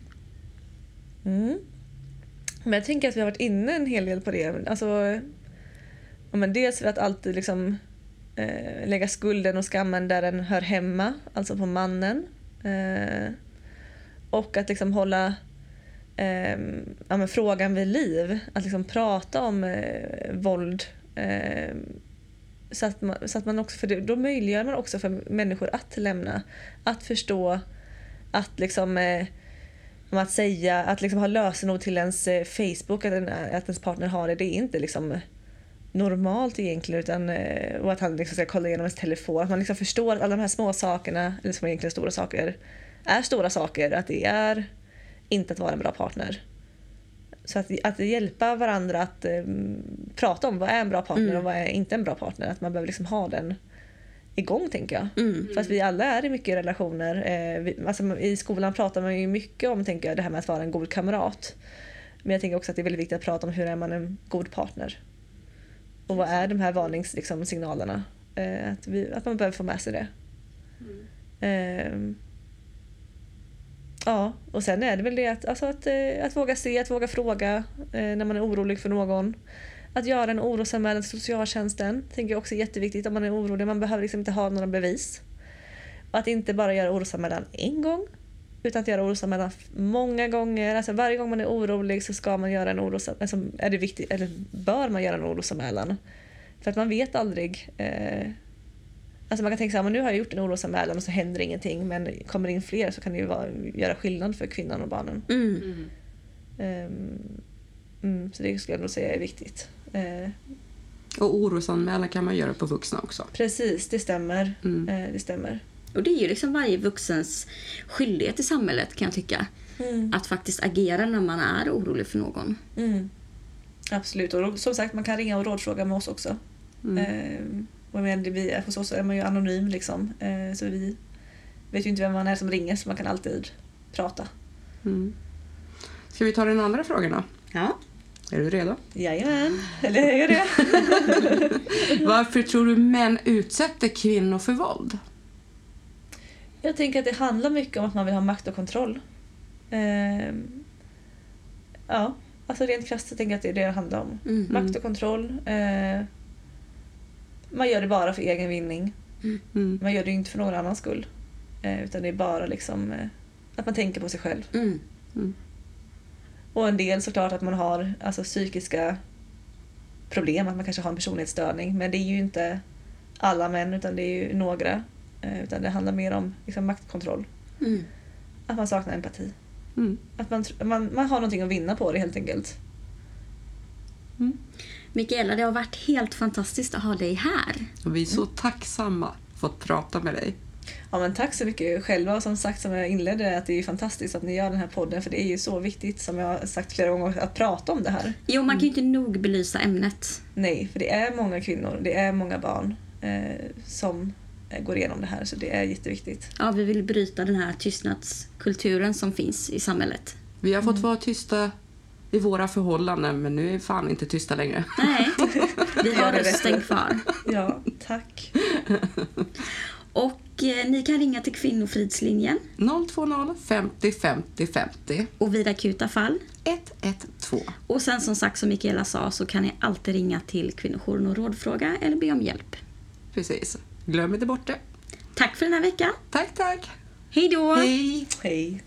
Mm. Men jag tänker att vi har varit inne en hel del på det. Alltså, men dels för att alltid liksom, eh, lägga skulden och skammen där den hör hemma, alltså på mannen. Eh, och att liksom hålla eh, ja, men frågan vid liv. Att liksom prata om eh, våld. Eh, så att, man, så att man också, för det, då möjliggör man också för människor att lämna. Att förstå att liksom eh, om att säga, att liksom ha lösenord till ens eh, Facebook, att, en, att ens partner har det, det är inte liksom normalt egentligen. Utan, eh, och att han liksom ska kolla igenom ens telefon. Att man liksom förstår att alla de här små sakerna, eller som egentligen stora saker, är stora saker. Att det är inte att vara en bra partner. Så att, att hjälpa varandra att eh, prata om vad är en bra partner Mm. och vad är inte en bra partner. Att man behöver liksom ha den igång tänker jag. Mm. För att vi alla är i mycket relationer. Eh, vi, alltså, I skolan pratar man ju mycket om tänker jag, det här med att vara en god kamrat. Men jag tänker också att det är väldigt viktigt att prata om hur är man en god partner. Och vad är de här varningssignalerna? Liksom, signalerna? eh, att, vi, att man behöver få med sig det. Ehm, ja, och sen är det väl det att, alltså att, eh, att våga se, att våga fråga eh, när man är orolig för någon. Att göra en orosanmälan till socialtjänsten tänker jag också är jätteviktigt om man är orolig. Man behöver liksom inte ha några bevis. Och att inte bara göra orosanmälan en gång utan att göra orosanmälan många gånger. Alltså varje gång man är orolig så ska man göra en orosanmälan. Alltså är det viktigt, eller bör man göra en orosanmälan. För att man vet aldrig. Eh, alltså man kan tänka så här, nu har jag gjort en orosanmälan och så händer ingenting. Men kommer det in fler så kan det ju vara, göra skillnad för kvinnan och barnen. Mm. Ehm, mm, så det skulle jag nog säga är viktigt. Eh, Och orosanmälan kan man göra på vuxna också. precis, det stämmer. Mm. Eh, det stämmer. Och det är ju liksom varje vuxens skyldighet i samhället kan jag tycka. Att faktiskt agera när man är orolig för någon. Mm. Absolut. Och som sagt, man kan ringa och rådfråga med oss också. Eh, och men det blir, hos oss är man ju anonym liksom. Eh, så vi vet ju inte vem man är som ringer så man kan alltid prata. Mm. Ska vi ta den andra frågan då? Ja. Är du redo? Jajamän, eller är jag det? [LAUGHS] Varför tror du män utsätter kvinnor för våld? Jag tänker att det handlar mycket om att man vill ha makt och kontroll. Eh, ja, alltså rent krasst så tänker jag att det är det det handlar om. Mm. Makt och kontroll. Eh, man gör det bara för egen vinning. Mm. Man gör det ju inte för någon annans skull. Eh, utan det är bara liksom eh, att man tänker på sig själv. Mm. Och en del såklart att man har alltså, psykiska problem, att man kanske har en personlighetsstörning. Men det är ju inte alla män utan det är ju några. Eh, utan det handlar mer om liksom, maktkontroll. Mm. Att man saknar empati. Mm. Att man, man, man har någonting att vinna på det helt enkelt. Mikaela, det har varit helt fantastiskt att ha dig här. Och vi är så tacksamma fått prata med dig. Ja, men tack så mycket själva och som sagt som jag inledde att det är fantastiskt att ni gör den här podden för det är ju så viktigt som jag har sagt flera gånger att prata om det här. Jo, man kan ju inte nog belysa ämnet. Nej, för det är många kvinnor, det är många barn eh, som går igenom det här så det är jätteviktigt. Ja, vi vill bryta den här tystnadskulturen som finns i samhället. Vi har fått vara tysta i våra förhållanden men nu är vi fan inte tysta längre. Nej, [LAUGHS] vi har rösten kvar. Ja, tack. Och eh, ni kan ringa till Kvinnofridslinjen 020 50 50 50 och vid akuta fall. 112. Och sen som sagt som Mikaela sa så kan ni alltid ringa till kvinnojouren och rådfråga eller be om hjälp. Precis. Glöm inte bort det. Tack för den här veckan. Tack, tack. Hej då! Hej! Hej.